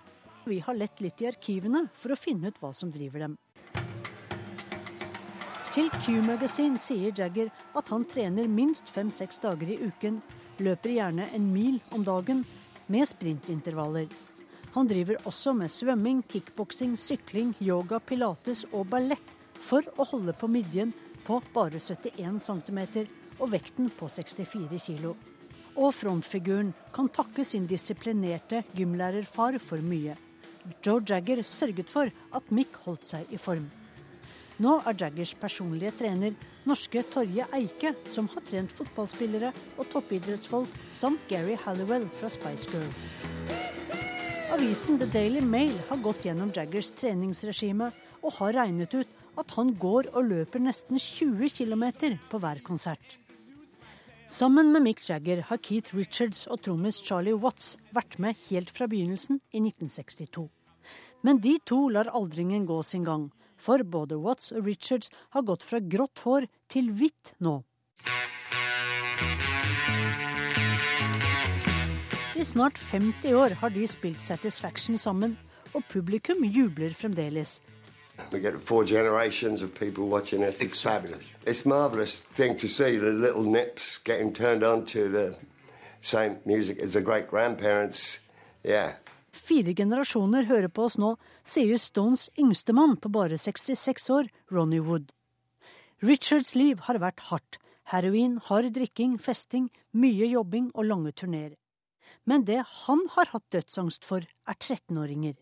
Vi har lett litt i arkivene for å finne ut hva som driver dem. Til Q-Magazine sier Jagger at han trener minst fem-seks dager i uken, løper gjerne en mil om dagen med sprintintervaller. Han driver også med svømming, kickboksing, sykling, yoga, pilates og ballett for å holde på midjen på bare 71 cm og vekten på 64 kg. Og frontfiguren kan takke sin disiplinerte gymlærerfar for mye. Joe Jagger sørget for at Mick holdt seg i form. Nå er Jaggers personlige trener norske Torje Eike, som har trent fotballspillere og toppidrettsfolk, samt Gary Halliwell fra Spice Girls. Avisen The Daily Mail har gått gjennom Jaggers treningsregime og har regnet ut at han går og løper nesten 20 km på hver konsert. Sammen med Mick Jagger har Keith Richards og trommis Charlie Watts vært med helt fra begynnelsen i 1962. Men de to lar aldringen gå sin gang, for både Watts og Richards har gått fra grått hår til hvitt nå. I snart 50 år har de spilt Satisfaction sammen, og publikum jubler fremdeles. We get four generations of people watching us. It's fabulous. It's a marvellous thing to see the little nips getting turned on to the same music as the great grandparents. Yeah. Fire generasjoner hører på oss nå, sier Stones yngstemann på bare 66 år, Ronny Wood. Richards liv har vært hardt. Heroin, hard drikking, festing, mye jobbing og lange turneer. Men det han har hatt dødsangst for, er 13-åringer.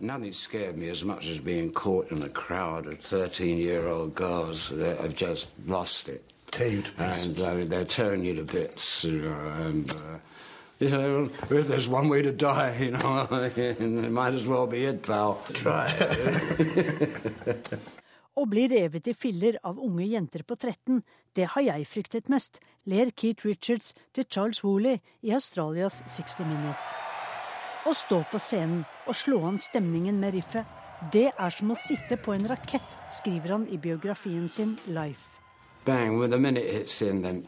Nothing scared me as much as being caught in a crowd of 13 year old girls that have just lost it. Tear you to pieces. And uh, they're tearing you to bits. You know, and, uh, you know, if there's one way to die, you know, it [LAUGHS] might as well be it, pal. Try [LAUGHS] Å bli revet i filler av unge jenter på 13, det har jeg fryktet mest, ler Keith Richards til Charles Woolley i Australias 60 Minutes. Å stå på scenen og slå an stemningen med riffet, det er som å sitte på en rakett, skriver han i biografien sin Life. Bang, with the minute hits in, then.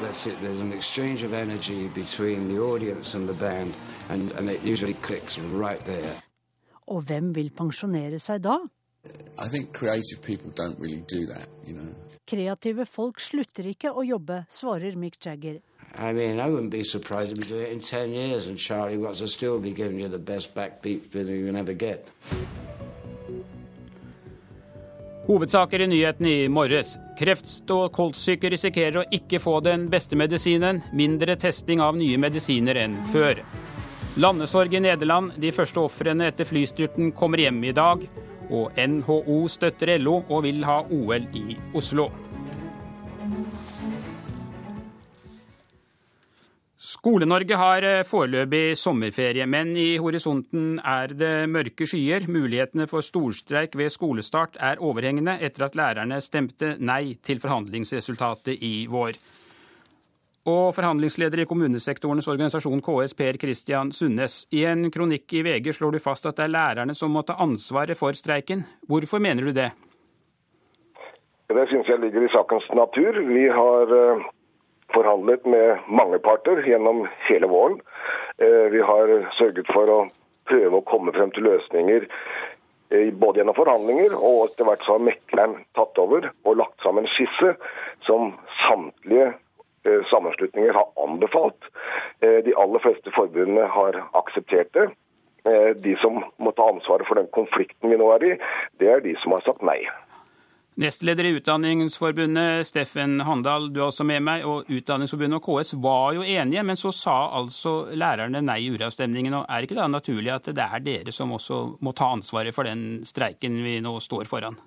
That's it. There's an exchange of energy between the audience and the band, and, and it usually clicks right there. Og hvem vil pensjonere seg da? I think creative people don't really do that, you know. Kreative folk slutter ikke å jobbe, svarer Mick Jagger. I mean, I wouldn't be surprised if we do it in 10 years and Charlie Watts will still be giving you the best backbeat you can ever get. Hovedsaker i nyhetene i morges. Kreft- og kolssyke risikerer å ikke få den beste medisinen. Mindre testing av nye medisiner enn før. Landesorg i Nederland. De første ofrene etter flystyrten kommer hjem i dag. Og NHO støtter LO og vil ha OL i Oslo. Skole-Norge har eh, foreløpig sommerferie, men i horisonten er det mørke skyer. Mulighetene for storstreik ved skolestart er overhengende etter at lærerne stemte nei til forhandlingsresultatet i vår. Og forhandlingsleder i kommunesektorens organisasjon KS, Per Christian Sundnes. I en kronikk i VG slår du fast at det er lærerne som må ta ansvaret for streiken. Hvorfor mener du det? Det syns jeg ligger i sakens natur. Vi har eh, forhandlet med mange parter gjennom hele våren. Eh, vi har sørget for å prøve å komme frem til løsninger eh, både gjennom forhandlinger og etter hvert så har mekleren tatt over og lagt sammen skisse som samtlige eh, sammenslutninger har anbefalt. De aller fleste forbundene har akseptert det. De som må ta ansvaret for den konflikten vi nå er i, det er de som har sagt nei. Nestleder i Utdanningsforbundet, Steffen Handal, du er også med meg. og Utdanningsforbundet og KS var jo enige, men så sa altså lærerne nei i uravstemningen. og Er ikke det naturlig at det er dere som også må ta ansvaret for den streiken vi nå står foran?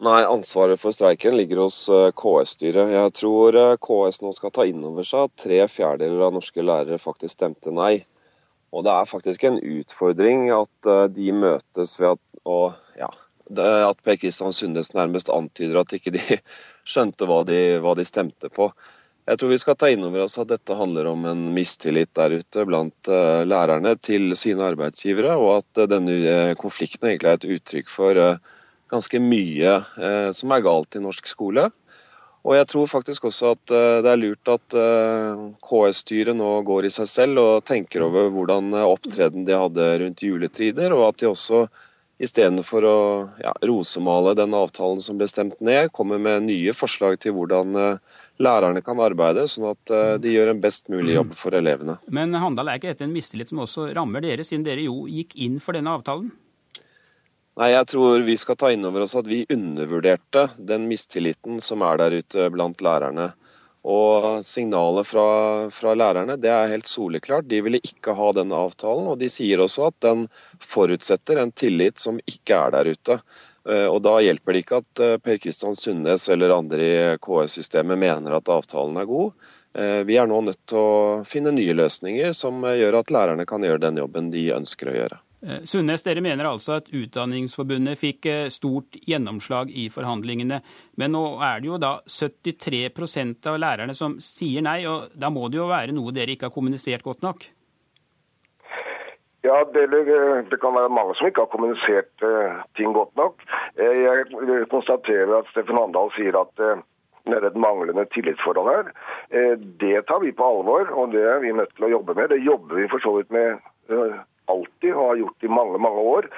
Nei, ansvaret for streiken ligger hos eh, KS-styret. Jeg tror eh, KS nå skal ta inn over seg at tre fjerdedeler av norske lærere faktisk stemte nei. Og det er faktisk en utfordring at eh, de møtes ved at å at Per Kristian Sundnes nærmest antyder at ikke de [LAUGHS] skjønte hva de, hva de stemte på. Jeg tror vi skal ta inn over oss at dette handler om en mistillit der ute blant uh, lærerne til sine arbeidsgivere, og at uh, denne uh, konflikten egentlig er et uttrykk for ganske mye som er galt i norsk skole. Og jeg tror faktisk også at det er lurt at KS-styret nå går i seg selv og tenker over hvordan opptreden de hadde rundt juletider, og at de også istedenfor å ja, rosemale den avtalen som ble stemt ned, kommer med nye forslag til hvordan uh, lærerne kan arbeide, sånn at uh, de gjør en best mulig jobb for elevene. Men Handal, er ikke dette en mistillit som også rammer dere, siden dere jo gikk inn for denne avtalen? Nei, jeg tror vi skal ta inn over oss at vi undervurderte den mistilliten som er der ute blant lærerne. Og signalet fra, fra, lærerne det er helt soleklart. De ville ikke ha den avtalen. Og de sier også at den forutsetter en tillit som ikke er der ute. Eh, og Da hjelper det ikke at eh, Per Kristian Sundnes eller andre i KS-systemet mener at avtalen er god. Eh, vi er nå nødt til å finne nye løsninger som gjør at lærerne kan gjøre den jobben de ønsker å gjøre. Eh, Sundnes, dere mener altså at Utdanningsforbundet fikk eh, stort gjennomslag i forhandlingene. Men nå er det jo da 73% av lærerne som sier nei, og da må det jo være noe dere ikke har kommunisert godt nok? Ja, det, det, kan være mange som ikke har kommunisert ting godt nok. Jeg konstaterer at Steffen Handal sier at det er et manglende tillitsforhold her. Det tar vi på alvor, og det er vi nødt til å jobbe med. Det jobber vi for så vidt med alltid og har gjort i mange mange år.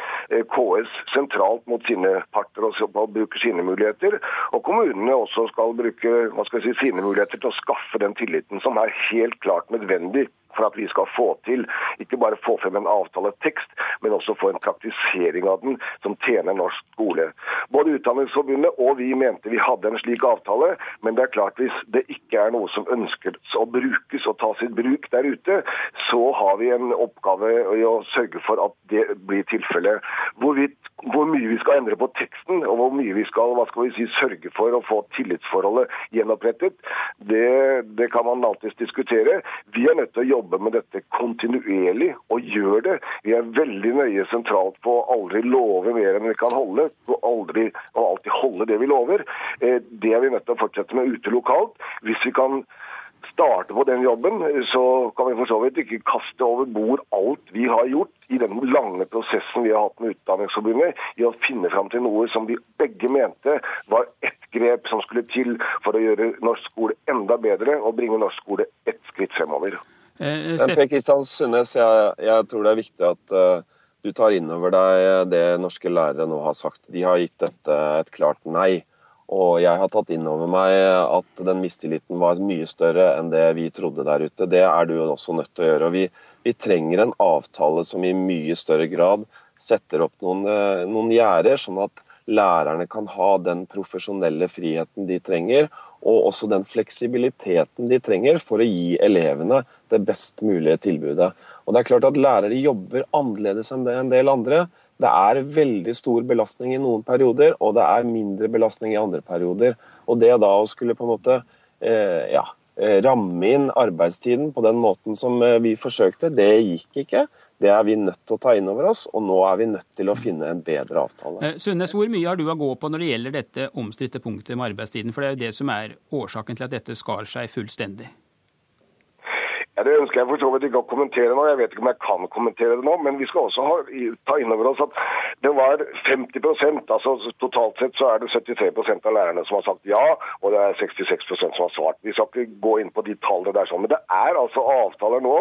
KS sentralt mot sine parter og bruker sine muligheter. Og kommunene også skal bruke skal si, sine muligheter til å skaffe den tilliten som er helt klart nødvendig for at vi skal få til ikke bare få frem en avtaletekst, men også få en praktisering av den som tjener norsk skole. Både Utdanningsforbundet og vi mente vi hadde en slik avtale, men det er klart hvis det ikke er noe som ønskes å brukes og tas i bruk der ute, så har vi en oppgave i å sørge for at det blir tilfellet. Hvor mye vi skal endre på teksten, og hvor mye vi skal hva skal vi si, sørge for å få tillitsforholdet gjenopprettet, det, det kan man alltids diskutere. Vi er nødt til å jobbe jobbe med dette kontinuerlig, og gjør det. Vi er veldig nøye sentralt på å aldri love mer enn vi kan holde, og aldri og alltid holde det vi lover. Eh, det er vi nødt til å fortsette med ute lokalt. Hvis vi kan starte på den jobben, så kan vi for så vidt ikke kaste over bord alt vi har gjort i den lange prosessen vi har hatt med Utdanningsforbundet i å finne fram til noe som vi begge mente var ett grep som skulle til for å gjøre norsk skole enda bedre og bringe norsk skole ett skritt fremover. Eh, Men Per Kristian Sundnes, jeg, jeg, tror det er viktig at uh, du tar inn over deg det norske lærere nå har sagt. De har gitt dette et klart nei. Og jeg har tatt inn over meg at den mistilliten var mye større enn det vi trodde der ute. Det er du også nødt til å gjøre. Og vi, vi trenger en avtale som i mye større grad setter opp noen, noen gjerder, sånn at lærerne kan ha den profesjonelle friheten de trenger, og også den fleksibiliteten de trenger for å gi elevene det best mulige tilbudet. Og det er klart at Lærere jobber annerledes enn det en del andre. Det er veldig stor belastning i noen perioder, og det er mindre belastning i andre perioder. Og Det da å skulle på en måte eh, ja, eh, ramme inn arbeidstiden på den måten som eh, vi forsøkte, det gikk ikke. Det er vi nødt til å ta inn over oss, og nå er vi nødt til å finne en bedre avtale. Sundnes, hvor mye har du å gå på når det gjelder dette omstridte punktet med arbeidstiden? For det er jo det som er årsaken til at dette skar seg fullstendig. Ja, Det ønsker jeg for så vidt ikke å kommentere nå. Jeg vet ikke om jeg kan kommentere det nå. Men vi skal også ha, ta inn over oss at det var 50% altså Totalt sett så er det 73% av lærerne som har sagt ja, og det er 66% som har svart. Vi skal ikke gå inn på de tallene der sånn. Men det er altså avtaler nå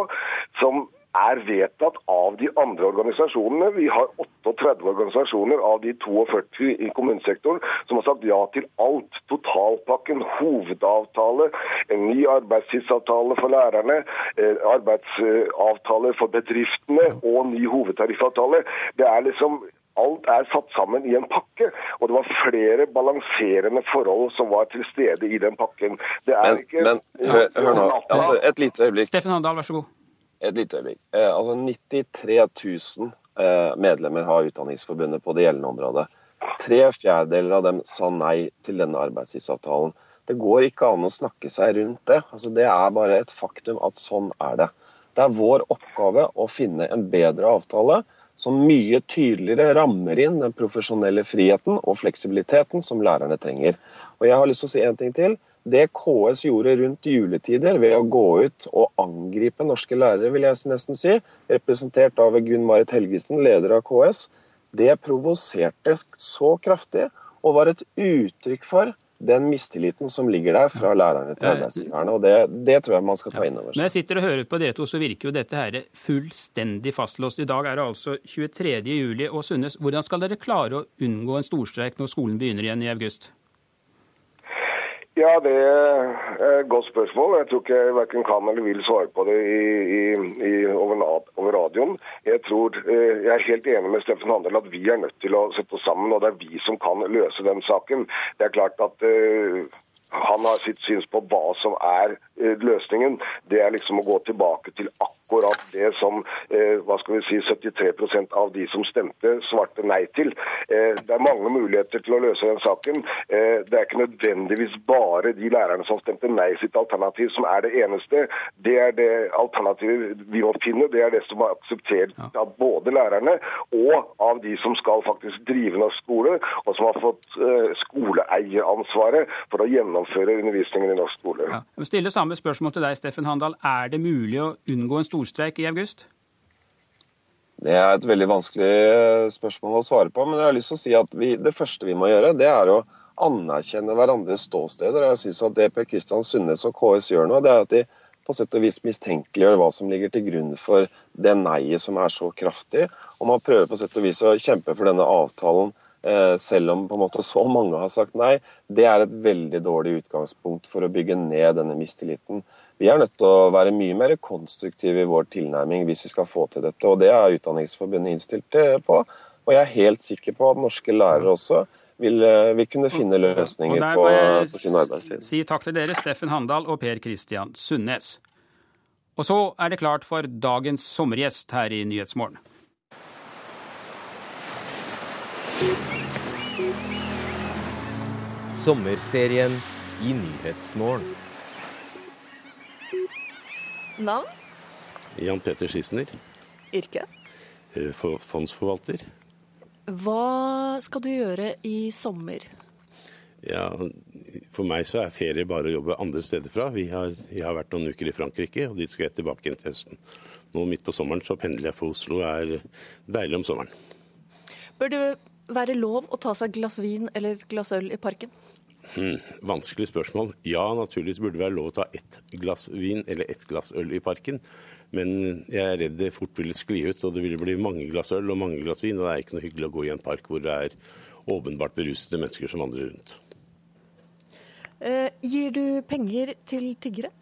som er vedtatt av de andre organisasjonene. Vi har 38 organisasjoner av de 42 i kommunesektoren som har sagt ja til alt. Totalpakken, hovedavtale, en ny arbeidstidsavtale for lærerne, arbeidsavtale for bedriftene og ny hovedtariffavtale. Det er liksom Alt er satt sammen i en pakke, og det var flere balanserende forhold som var til stede i den pakken. Det er men, ikke Men hør, hør nå, altså, et lite øyeblikk. Steffen Handal, vær så god. Et lite øyeblikk. Eh, altså 93 000 eh, medlemmer har Utdanningsforbundet på det gjeldende området. Tre fjerdedeler av dem sa nei til denne arbeidstidsavtalen. Det går ikke an å snakke seg rundt det. Altså, det er bare et faktum at sånn er det. Det er vår oppgave å finne en bedre avtale som mye tydeligere rammer inn den profesjonelle friheten og fleksibiliteten som lærerne trenger. Og jeg har lyst til å si en ting til. Det KS gjorde rundt juletider ved å gå ut og angripe norske lærere, vil jeg nesten si, representert av Gunn Marit Helgesen, leder av KS, det provoserte så kraftig og var et uttrykk for den mistilliten som ligger der fra lærerne til arbeidsgiverne. og det, det, tror jeg man skal ta inn over seg. Når jeg sitter og hører på dere to, så virker jo dette her fullstendig fastlåst. I dag er det altså 23. juli. Og Sunnes, hvordan skal dere klare å unngå en storstreik når skolen begynner igjen i august? Ja, Det er et godt spørsmål. Jeg tror ikke jeg verken kan eller vil svare på det i, i, i, over, over, radioen. Jeg tror, eh, jeg er helt enig med Steffen Handel at vi er nødt til å sette oss sammen, og det er vi som kan løse den saken. Det er klart at uh, han har sitt syns på hva som er eh, løsningen. Det er liksom å gå tilbake til akkurat det som eh, hva skal vi si, 73% av de som stemte, svarte nei til. Eh, det er mange muligheter til å løse den saken. Det er ikke nødvendigvis bare de lærerne som stemte nei sitt alternativ som er det eneste. Det er det alternativet vi må finne. Det er det som er akseptert av både lærerne og av de som skal faktisk drive norsk skole, og som har fått skoleeieransvaret for å gjennomføre gjennomføre undervisningen i norsk skole. Ja. Jeg stiller samme spørsmål til deg, Steffen Handal. Er det mulig å unngå en storstreik i august? Det er et veldig vanskelig eh, spørsmål å svare på. Men jeg har lyst til å si at vi, det første vi må gjøre, det er å anerkjenne hverandres ståsteder. Jeg synes at Det Per Kristian Sundnes og KS gjør nå, det er at de på sett og vis mistenkeliggjør hva som ligger til grunn for det nei-et som er så kraftig. Og man prøver på sett og vis å kjempe for denne avtalen selv om på en måte så mange har sagt nei. Det er et veldig dårlig utgangspunkt for å bygge ned denne mistilliten. Vi er nødt til å være mye mer konstruktive i vår tilnærming hvis vi skal få til dette. og Det er Utdanningsforbundet innstilt eh, på. Og jeg er helt sikker på at norske lærere også vil, eh, vil kunne finne løsninger på, på sin arbeidstid. Si takk til dere, Steffen Handal og Per Christian Sundnes. Og så er det klart for dagens sommergjest her i Nyhetsmorgen. Sommerserien i Nyhetsmorgen. Navn? Jan Peter Schissner, Yrke? eh, for- fondsforvalter. Hva skal du gjøre i sommer? Ja, for meg så er ferie bare å jobbe andre steder fra. Vi har, jeg har vært noen uker i Frankrike, og dit skal jeg tilbake igjen til høsten. Nå midt på sommeren så pendler jeg for Oslo, er deilig om sommeren. Bør det være lov å ta seg et glass vin eller et glass øl i parken? Hmm, vanskelig spørsmål. Ja, naturligvis burde det være lov å ta ett glass vin eller ett glass øl i parken. Men jeg er redd det fort ville skli ut, og det ville bli mange glass øl og mange glass vin. Og det er ikke noe hyggelig å gå i en park hvor det er åpenbart berusede mennesker som vandrer rundt. Eh, gir du penger til tiggere?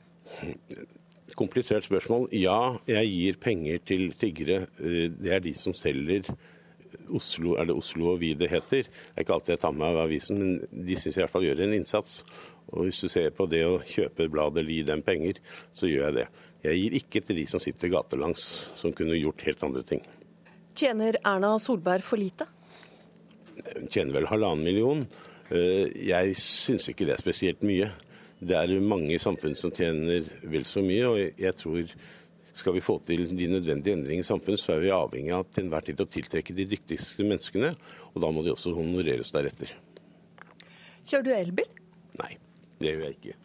Komplisert spørsmål. Ja, jeg gir penger til tiggere. Eh, Det er de som selger Oslo, er det Oslo og Vi det heter? Det er ikke alltid jeg tar med av avisen, men de syns i hvert fall gjør en innsats. Og hvis du ser på det å kjøpe bladet eller gi dem penger, så gjør jeg det. Jeg gir ikke til de som sitter gatelangs, som kunne gjort helt andre ting. Tjener Erna Solberg for lite? Hun tjener vel halvannen million. Eh, Jeg syns ikke det er spesielt mye. Det er mange i samfunnet som tjener vel så mye, og jeg tror skal vi få til de nødvendige endringer i samfunnet, så er vi avhengig av til enhver tid å tiltrekke de dyktigste menneskene, og da må de også honoreres deretter. Kjører du elbil? Nei, det gjør jeg ikke.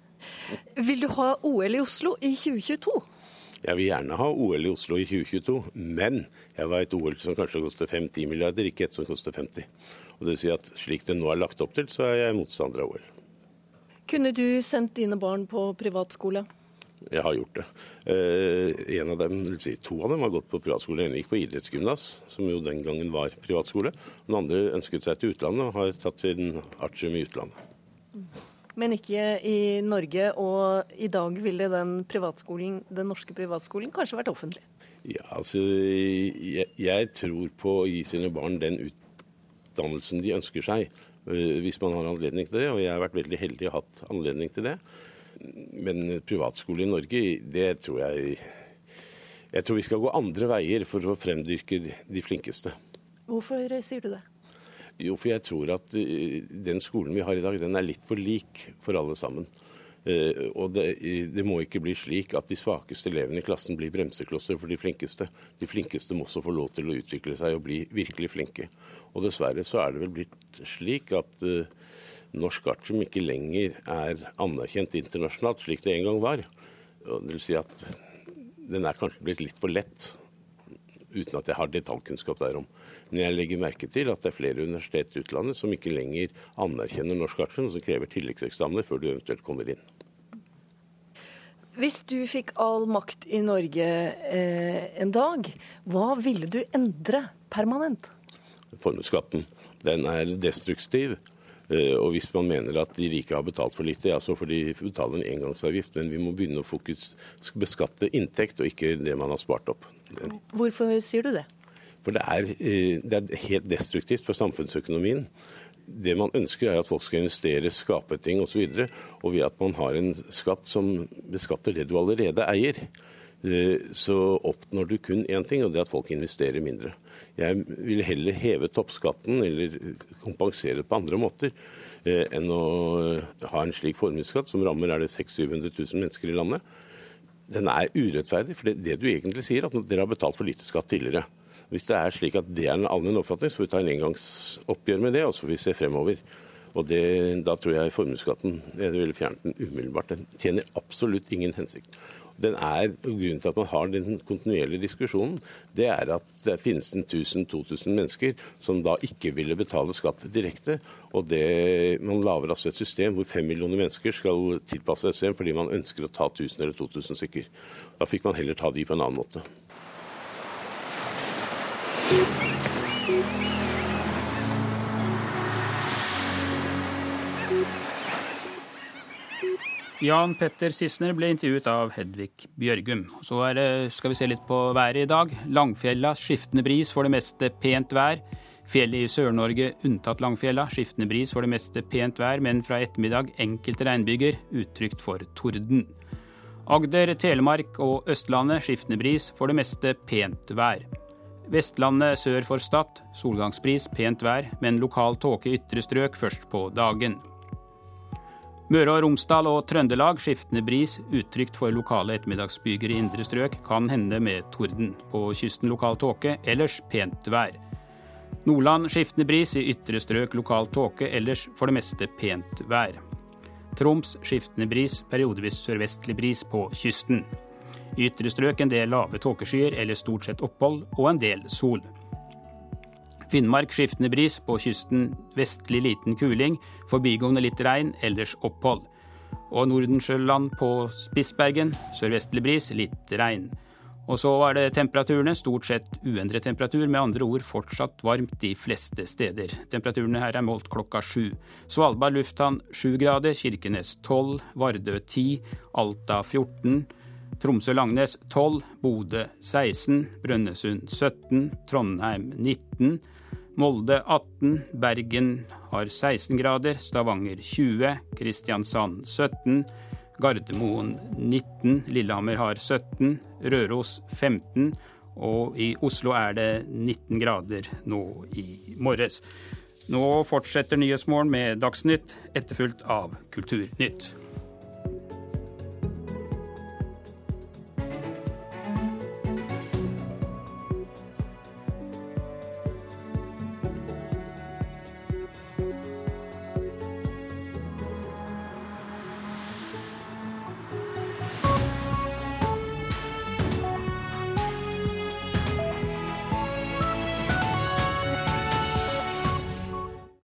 Vil du ha OL i Oslo i 2022? Jeg vil gjerne ha OL i Oslo i 2022, men jeg vil ha et OL som kanskje koster 5-10 milliarder, ikke et som koster 50. Og det vil si at Slik det nå er lagt opp til, så er jeg motstander av OL. Kunne du sendt dine barn på privatskole? Jeg har gjort det. Eh, en av dem, si, to av dem har gått på privatskole. En gikk på idrettsgymnas, som jo den gangen var privatskole. Den andre ønsket seg til utlandet og har tatt sin artium i utlandet. Men ikke i Norge, og i dag ville den, privatskolen, den norske privatskolen kanskje vært offentlig? Ja, altså, jeg, jeg tror på å gi sine barn den utdannelsen de ønsker seg, eh, hvis man har anledning til det. Og jeg har vært veldig heldig og hatt anledning til det. Men privatskole i Norge, det tror jeg Jeg tror vi skal gå andre veier for å fremdyrke de flinkeste. Hvorfor sier du det? Jo, for jeg tror at eh, den skolen vi har i dag, den er litt for lik for alle sammen. Eh, og det, det må ikke bli slik at de svakeste elevene i klassen blir bremseklosser for de flinkeste. De flinkeste må også få lov til å utvikle seg og bli virkelig flinke. Og dessverre så er det vel blitt slik at eh, norsk artium ikke lenger er anerkjent internasjonalt, slik det en gang var. Det vil si at den er kanskje blitt litt for lett, uten at jeg har detaljkunnskap derom. Men jeg legger merke til at det er flere universiteter i utlandet som ikke lenger anerkjenner norsk art, og som krever tilleggseksamener før du eventuelt kommer inn. Hvis du fikk all makt i Norge eh, en dag, hva ville du endre permanent? Formuesskatten. Den er destruktiv. Eh, Og hvis man mener at de rike har betalt for lite, ja, så får de betale en engangsavgift. Men vi må begynne å fokus, beskatte inntekt, og ikke det man har spart opp. Hvorfor sier du det? For det er, eh, det er helt destruktivt for samfunnsøkonomien. Det man ønsker er at folk skal investere, skape ting osv. Og, så og ved at man har en skatt som beskatter det du allerede eier, eh, så oppnår du kun én ting, og det er at folk investerer mindre. Jeg vil heller heve toppskatten eller kompensere på andre måter eh, enn å ha en slik formuesskatt som rammer er det 600 000-700 000 mennesker i landet. Den er urettferdig, for det, det du egentlig sier, at dere har betalt for lite skatt tidligere. Hvis det er slik at det er en allmenn oppfatning, så får vi ta en engangsoppgjør med det, og så får vi se fremover. Og det, Da tror jeg formuesskatten jeg ville fjernet den umiddelbart. Den tjener absolutt ingen hensikt. Den er, Grunnen til at man har den kontinuerlige diskusjonen, det er at det finnes 1000-2000 mennesker som da ikke ville betale skatt direkte. og det, Man lager altså et system hvor fem millioner mennesker skal tilpasse et system fordi man ønsker å ta 1000 eller 2000 stykker. Da fikk man heller ta de på en annen måte. Jan Petter Sissener ble intervjuet av Hedvig Bjørgum. Så det, skal vi se litt på været i dag. Langfjella skiftende bris, for det meste pent vær. Fjellet i Sør-Norge unntatt Langfjella. Skiftende bris for det meste pent vær, men fra ettermiddag enkelte regnbyger, utrygt for torden. Agder, Telemark og Østlandet skiftende bris, for det meste pent vær. Vestlandet sør for Stad solgangsbris, pent vær, men lokal tåke ytre strøk først på dagen. Møre og Romsdal og Trøndelag skiftende bris, utrygt for lokale ettermiddagsbyger i indre strøk, kan hende med torden. På kysten lokal tåke, ellers pent vær. Nordland skiftende bris, i ytre strøk lokal tåke, ellers for det meste pent vær. Troms skiftende bris, periodevis sørvestlig bris på kysten. I ytre strøk en del lave tåkeskyer eller stort sett opphold, og en del sol. Finnmark skiftende bris, på kysten vestlig liten kuling, forbigående litt regn, ellers opphold. Og Nordensjøland på Spitsbergen sørvestlig bris, litt regn. Og så var det temperaturene. Stort sett uendret temperatur, med andre ord fortsatt varmt de fleste steder. Temperaturene her er målt klokka sju. Svalbard lufthavn sju grader, Kirkenes tolv, Vardø ti, Alta 14. Tromsø-Langnes 12, Bodø 16, Brønnøysund 17, Trondheim 19, Molde 18, Bergen har 16 grader, Stavanger 20, Kristiansand 17, Gardermoen 19, Lillehammer har 17, Røros 15, og i Oslo er det 19 grader nå i morges. Nå fortsetter Nyhetsmorgen med Dagsnytt, etterfulgt av Kulturnytt.